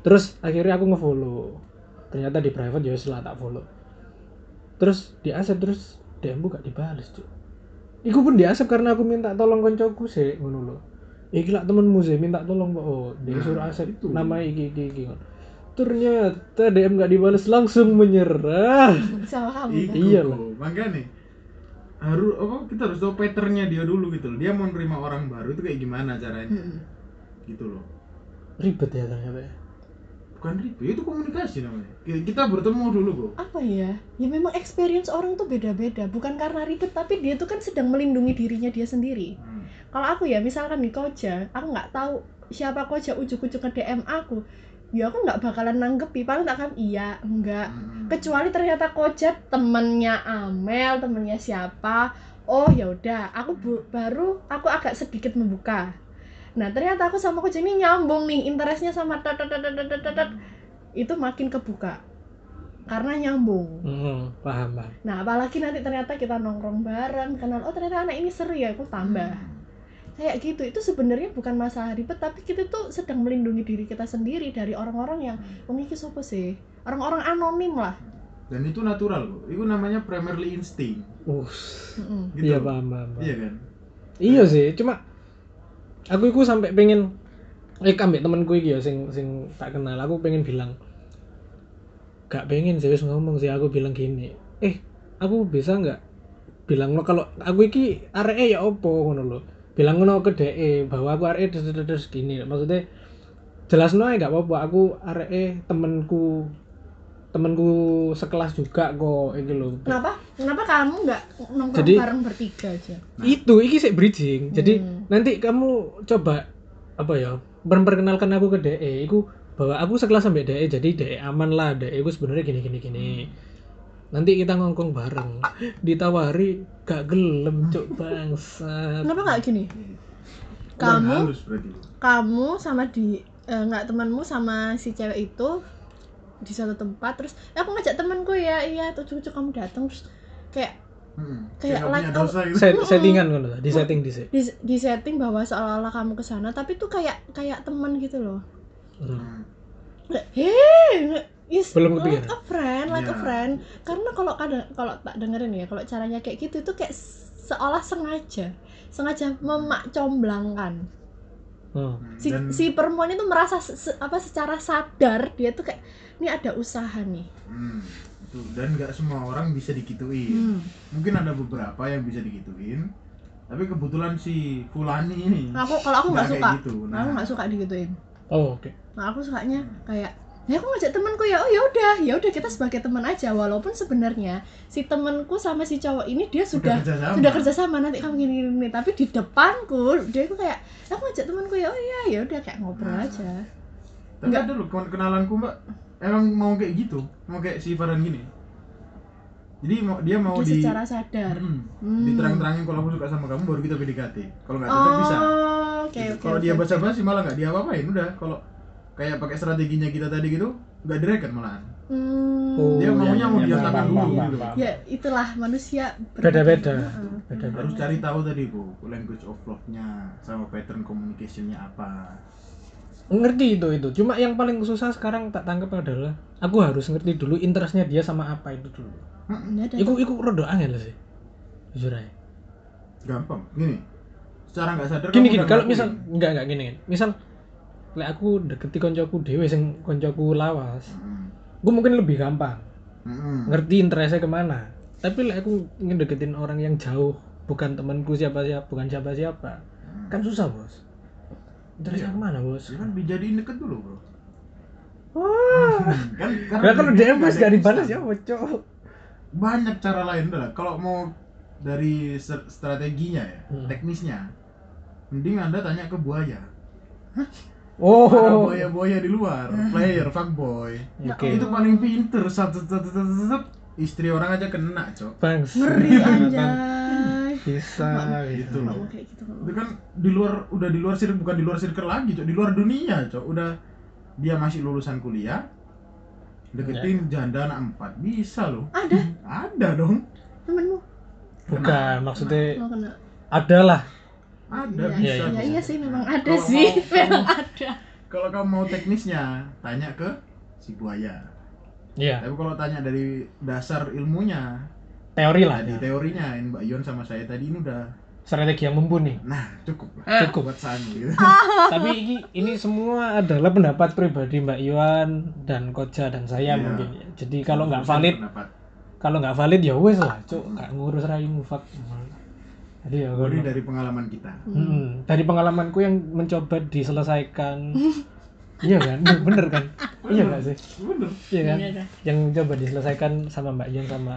terus akhirnya aku ngefollow ternyata di private ya setelah tak follow terus di accept terus DM gak dibales cuy Iku pun di accept karena aku minta tolong koncoku sih ngono lho. Iki lak temenmu sih minta tolong Pak. Oh, dia Nah, suruh accept itu. nama iki iki iki. Ternyata DM gak dibales langsung menyerah. sama kamu? Iya lah. Makanya harus apa kita harus tahu patternnya dia dulu gitu loh. Dia mau nerima orang baru itu kayak gimana caranya Hmm. gitu loh. Ribet ya ternyata. ya. Bukan ribet, itu komunikasi namanya. Kita bertemu dulu kok. apa ya ya memang experience orang tuh beda-beda bukan karena ribet tapi dia tuh kan sedang melindungi dirinya dia sendiri Hmm. kalau aku ya misalkan di koja aku nggak tahu siapa koja ujuk-ujuk ke DM aku ya aku nggak bakalan nanggepi paling tak kan iya enggak. Hmm. kecuali ternyata koja temennya Amel temennya siapa oh ya udah aku baru aku agak sedikit membuka. Nah ternyata aku sama koja ini nyambung nih interestnya sama tat tat. itu makin kebuka. Karena nyambung. Hmm, paham paham. Nah apalagi nanti ternyata kita nongkrong bareng kenal oh ternyata anak ini seru ya aku tambah kayak gitu. Itu sebenarnya bukan masalah ribet tapi kita tuh sedang melindungi diri kita sendiri dari orang-orang yang wong iki sopo sih? Orang-orang anonim lah. Dan itu natural kok itu namanya primarily instinct. Uh gitu. Iya paham paham, paham. iya kan? Iya sih cuma aku iku sampai pengen eh ambek temenku iki ya sing sing tak kenal aku pengen bilang gak pengen sih wis ngomong sih aku bilang gini eh aku bisa nggak? Bilang no kalau aku iki areke ya opo ngono lho bilang ngono ke DE bahwa aku des des des gini. Maksudnya jelas no gak apa-apa. Aku areke temenku temenku sekelas juga kok iki lho. Kenapa? Kenapa kamu nggak nongkrong Jadi- bareng bertiga aja? Itu iki sih bridging. Jadi Hmm. nanti kamu coba apa ya memperkenalkan aku ke DE iku bahwa aku sekelas sampai DE jadi DE aman lah. DE ku sebenarnya gini gini gini nanti kita ngongkong bareng ditawari gak gelem cuk bangsa kenapa nggak gini Kurang kamu halus kamu sama di eh, nggak temanmu sama si cewek itu di satu tempat terus "Eh, aku ngajak temanku ya iya tuh cucu kamu datang terus kayak Hmm. Kayak like gitu Set- settingan kan di setting di di, di setting bahwa seolah-olah kamu ke sana tapi tuh kayak kayak teman gitu loh Hmm. Hmm. Is Belum like kepikiran? a friend like a Iya. friend karena kalau kadang kalau tak dengerin ya kalau caranya kayak gitu itu kayak seolah sengaja sengaja memak comblangkan Hmm. si, Dan- si perempuan itu merasa se- se- apa secara sadar dia tuh kayak ini ada usaha nih Hmm, itu dan nggak semua orang bisa dikituin Hmm. mungkin ada beberapa yang bisa dikituin tapi kebetulan si Fulani ini Nah, aku kalau aku nggak suka gitu. aku Nah. nggak suka digituin oh oke nah aku sukanya kayak ya aku ngajak temanku ya oh ya udah ya udah kita sebagai teman aja walaupun sebenarnya si temanku sama si cowok ini dia sudah kerja sama. sudah kerja sama nanti kamu gini gini gini. tapi di depanku dia itu kayak aku ngajak temanku ya oh iya ya udah kayak ngobrol Nah. aja tapi nggak. ada loh kawan kenalanku mbak emang mau kayak gitu mau kayak si Farhan gini jadi mau dia mau dia di secara sadar Hmm, Hmm. diterang-terangin kalau aku suka sama kamu baru kita PDKT kalau nggak cocok bisa oh oke Gitu. oke kalau oke, dia oke. basa-basi malah nggak dia apa-apain udah kalau kayak pakai strateginya kita tadi gitu nggak direken malahan. Hmm. Oh, Dia maunya iya, mau iya, dia tangan paham, dulu gitu. ya itulah manusia Beda-beda. Harus cari tahu tadi bu language of love-nya sama pattern communication-nya apa. Ngerti itu itu. Cuma yang paling susah sekarang tak tangkap adalah aku harus ngerti dulu interestnya dia sama apa itu dulu. Ada iku iku rada angel sih. Jujur aja. Gampang. Gini secara nggak sadar gini gini. kalau misal enggak enggak gini gini. misal lek aku deketi koncoku dhewe sing koncoku lawas Mm-mm. gue mungkin lebih gampang. Mm-mm. ngerti interestnya ke mana. Tapi lek aku ngedeketin orang yang jauh bukan temanku siapa siapa bukan siapa siapa Mm. kan susah bos. Interestnya ke mana bos? Ya kan dijadiin deket dulu bro. Wah. Kan Nah, kalau DM ada gak dibalas ya bocok banyak cara lain lah. kalau mau dari strateginya ya Hmm. teknisnya mending anda tanya ke buaya oh. Buaya-buaya di luar player fuckboy. Oke. Itu paling pinter. Satu satu satu satu istri orang aja kena cok. Bangsa ngeri anjay. bisa Gitu. loh. gitu itu kan di luar udah di luar circle bukan di luar circle lagi cok. Di luar dunia cok. Udah dia masih lulusan kuliah deketin janda anak empat. Bisa loh. Ada? Ada dong. Temenmu? Bukan maksudnya kena. ada adalah Iya, bisa iya, bisa. iya sih memang ada Kalau sih mau- memang ada. kalau kamu mau teknisnya tanya ke si buaya. Iya. Tapi kalau tanya dari dasar ilmunya teori lah tadi ya. teorinya yang Mbak Yon sama saya tadi ini udah strategi yang mumpuni. Nah cukup lah. Cukup. Buat Sani gitu. tapi ini ini semua adalah pendapat pribadi Mbak Yuan dan Koja dan saya Iya. mungkin. Jadi kalau nggak valid pendapat. kalau nggak valid ya wes lah cuk. Nggak ngurus raimu fuck jadi ya Ini kalau- dari pengalaman kita Hmm, dari pengalamanku yang mencoba diselesaikan iya kan bener kan iya nggak sih bener iya kan Iya dah. yang coba diselesaikan sama Mbak Yuan sama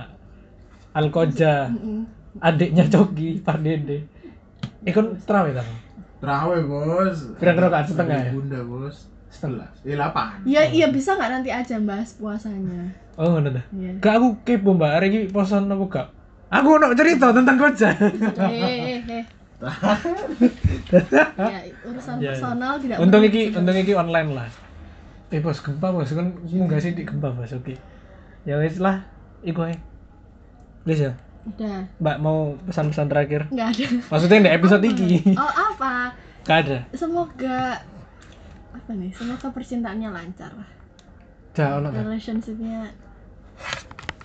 Alkoja adiknya Coki Pak Dede ikut terawih tak Terawih bos. Berapa rakaat? Setengah ya? Bunda bos. Setengah. Eh delapan. Iya iya bisa nggak nanti aja bahas puasanya. Oh, ta. Iya. Gak aku kepo Mbak, hari ini posan apa gak? Aku nak cerita tentang koja. Eh eh eh. ya urusan Ya, ya. personal tidak Untung iki, untung iki online lah. Eh bos gempa bos kan munggah sih di gempa bos oke. Ya wis lah, iku ae. Wis ya. Udah Mbak mau pesan-pesan terakhir. nggak ada. Maksudnya di episode iki. Oh apa? Gak ada. Semoga apa nih? Semoga percintaannya lancar. Jangan ono kan. Relationshipnya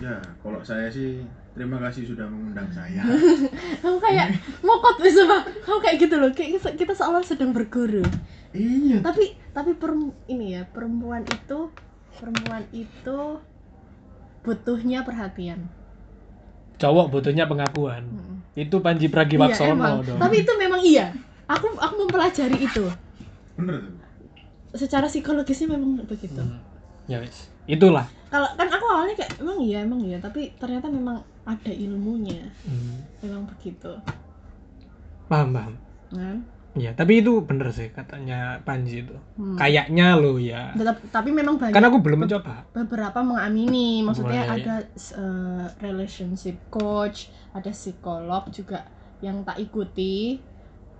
Ya, kalau saya sih terima kasih sudah mengundang saya. kamu kayak mokot bisa bang kamu kayak gitu loh kayak kita- seolah sedang berguru iya. tapi tapi perem- ini ya perempuan itu perempuan itu butuhnya perhatian Cowok butuhnya pengakuan. Mm. Itu Panji iya Pragiwaksono emang dong. tapi itu memang iya aku aku mempelajari itu Bener tuh. secara psikologisnya memang begitu Hmm. Ya wis. Itulah. kalau kan aku awalnya kayak emang iya emang iya tapi ternyata memang ada ilmunya Hmm. memang begitu Paham, paham. kan Ya, tapi itu bener sih katanya Panji itu. Hmm. Kayaknya lo ya. Tetap- tapi memang banyak Kan aku belum mencoba. beberapa mengamini maksudnya Mulai. ada uh, relationship coach ada psikolog juga yang tak ikuti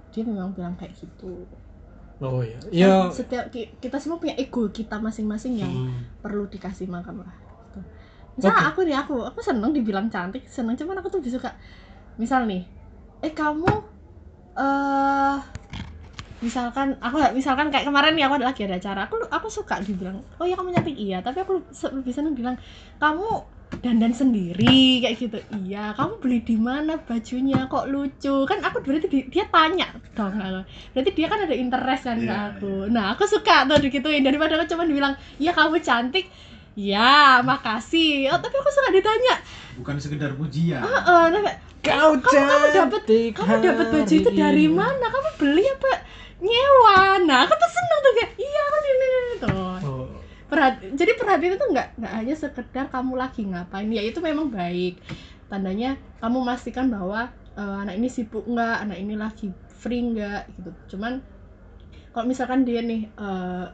dia memang bilang kayak gitu Oh iya. Ya. setiap ki- kita semua punya ego kita masing-masing yang Hmm. perlu dikasih makan lah misalnya aku nih aku aku seneng dibilang cantik seneng. Cuman aku tuh bisa suka misal nih eh kamu eh misalkan aku misalkan kayak kemarin nih aku ada lagi ada acara aku aku suka dibilang oh ya kamu cantik. Iya tapi aku lebih seneng bilang kamu dandan sendiri kayak gitu. Iya kamu beli di mana bajunya? Kok lucu? Kan aku berarti di- dia tanya dong aku. berarti dia kan ada interest kan ke Iya, aku. nah aku suka tuh digituin. Daripada aku cuma dibilang iya kamu cantik ya makasih. Oh, tapi aku suka ditanya. Bukan sekedar pujian. Heeh, nah, kayak, Kau kamu kamu dapat kamu dapat baju itu dari mana? Kamu beli apa? Nyewa. Nah aku tuh seneng tuh kayak iya aku ini ini ini tuh. Oh. Perhati- jadi perhatian itu nggak nggak hanya sekedar kamu lagi ngapain. Ya itu memang baik. Tandanya kamu memastikan bahwa eh, anak ini sibuk nggak? Anak ini lagi free nggak? Gitu. Cuman kalau misalkan dia nih eh,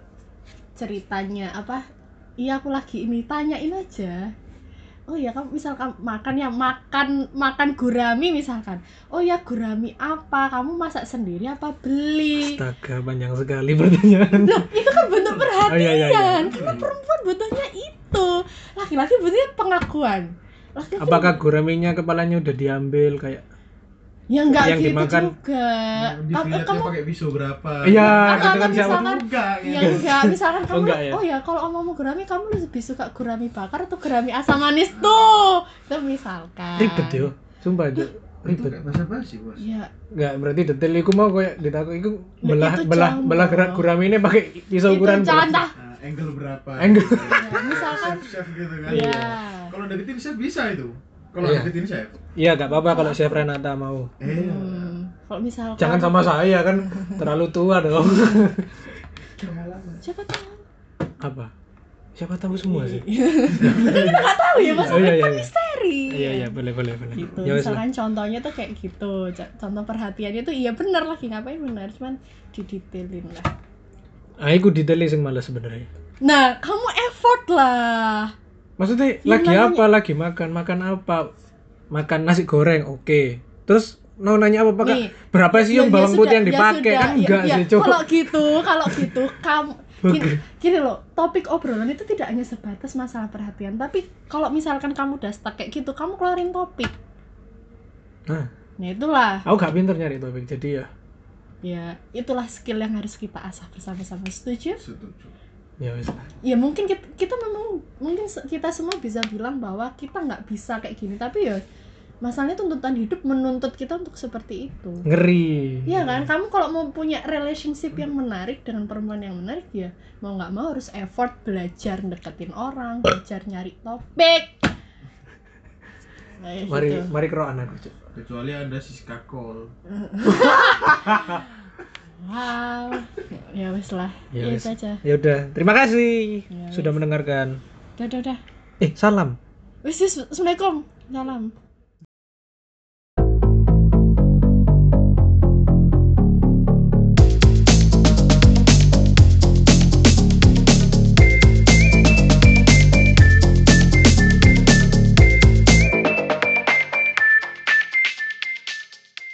ceritanya apa iya aku lagi ini tanyain aja oh ya kamu misalkan makan ya makan makan gurami misalkan oh ya gurami apa kamu masak sendiri apa beli Astaga, panjang sekali pertanyaan. Loh, itu kan bentuk perhatian. Oh, iya, iya, iya. Karena perempuan butuhnya itu. Laki-laki butuhnya pengakuan. Laki-laki Apakah guraminya kepalanya udah diambil kayak ya enggak yang gitu dimakan? juga. Dilihatnya kamu pakai pisau berapa? Iya, gitu kan siapa? misalkan- Enggak, ya gitu. enggak, misalkan kamu Oh, enggak ya? oh ya kalau ngomong gurami kamu lebih suka gurami bakar atau gurami asam manis tuh. Itu misalkan. ribet yo. Sumpah. Itu Ribet. bahasa basi, Bos. Ya, Enggak, berarti detail iku mau kayak ditakut iku Ya, belah itu belah belah gerak gurami ini pakai pisau itu ukuran berapa? contoh. Nah, angle berapa? Angle. Ya, misalkan chef chef gitu kan. ya. Kalau deketin chef bisa itu. Kalau Iya. deketin chef. Iya, enggak apa-apa kalau Chef Renata mau. Eh, Hmm, kalau misalkan Jangan sama saya kan terlalu tua dong. siapa tahu apa? Siapa tahu semua sih. kita nggak tahu ya mas Oh, iya, iya, iya. misteri Iya, iya, boleh, boleh, boleh. gitu Ya misalkan contohnya tuh kayak gitu contoh perhatiannya tuh iya bener lagi ngapain bener cuman didetailin lah Ah, iku detailnya sing males sebenarnya. nah kamu effort lah Maksudnya Ya, lagi namanya- apa? Lagi makan, makan apa? Makan nasi goreng, oke. Terus mau nanya apa, Pak? Kak? Nih, Berapa sih Ya- yang ya bawang putih yang ya dipakai? kan ya- enggak ya. sih, Cok. kalau gitu kalau gitu kamu gini, gini loh topik obrolan itu tidak hanya sebatas masalah perhatian tapi kalau misalkan kamu udah stuck kayak gitu kamu keluarin topik Nah, nah itulah aku gak pinter nyari topik, jadi ya ya itulah skill yang harus kita asah bersama-sama setuju setuju. Ya lah. ya mungkin kita, kita memang mungkin kita semua bisa bilang bahwa kita nggak bisa kayak gini tapi ya masalahnya tuntutan hidup menuntut kita untuk seperti itu Ngeri. Iya kan kamu kalau mau punya relationship yang menarik dengan perempuan yang menarik ya mau nggak mau harus effort belajar deketin orang belajar nyari topik Kayak Mari gitu. mari kero anakku, Cok. Kecuali ada si kakol. wow ya wes lah. Ya ya, wes. itu aja. Ya udah, terima kasih Ya sudah mendengarkan. udah udah udah Eh, salam. wes, assalamualaikum. Salam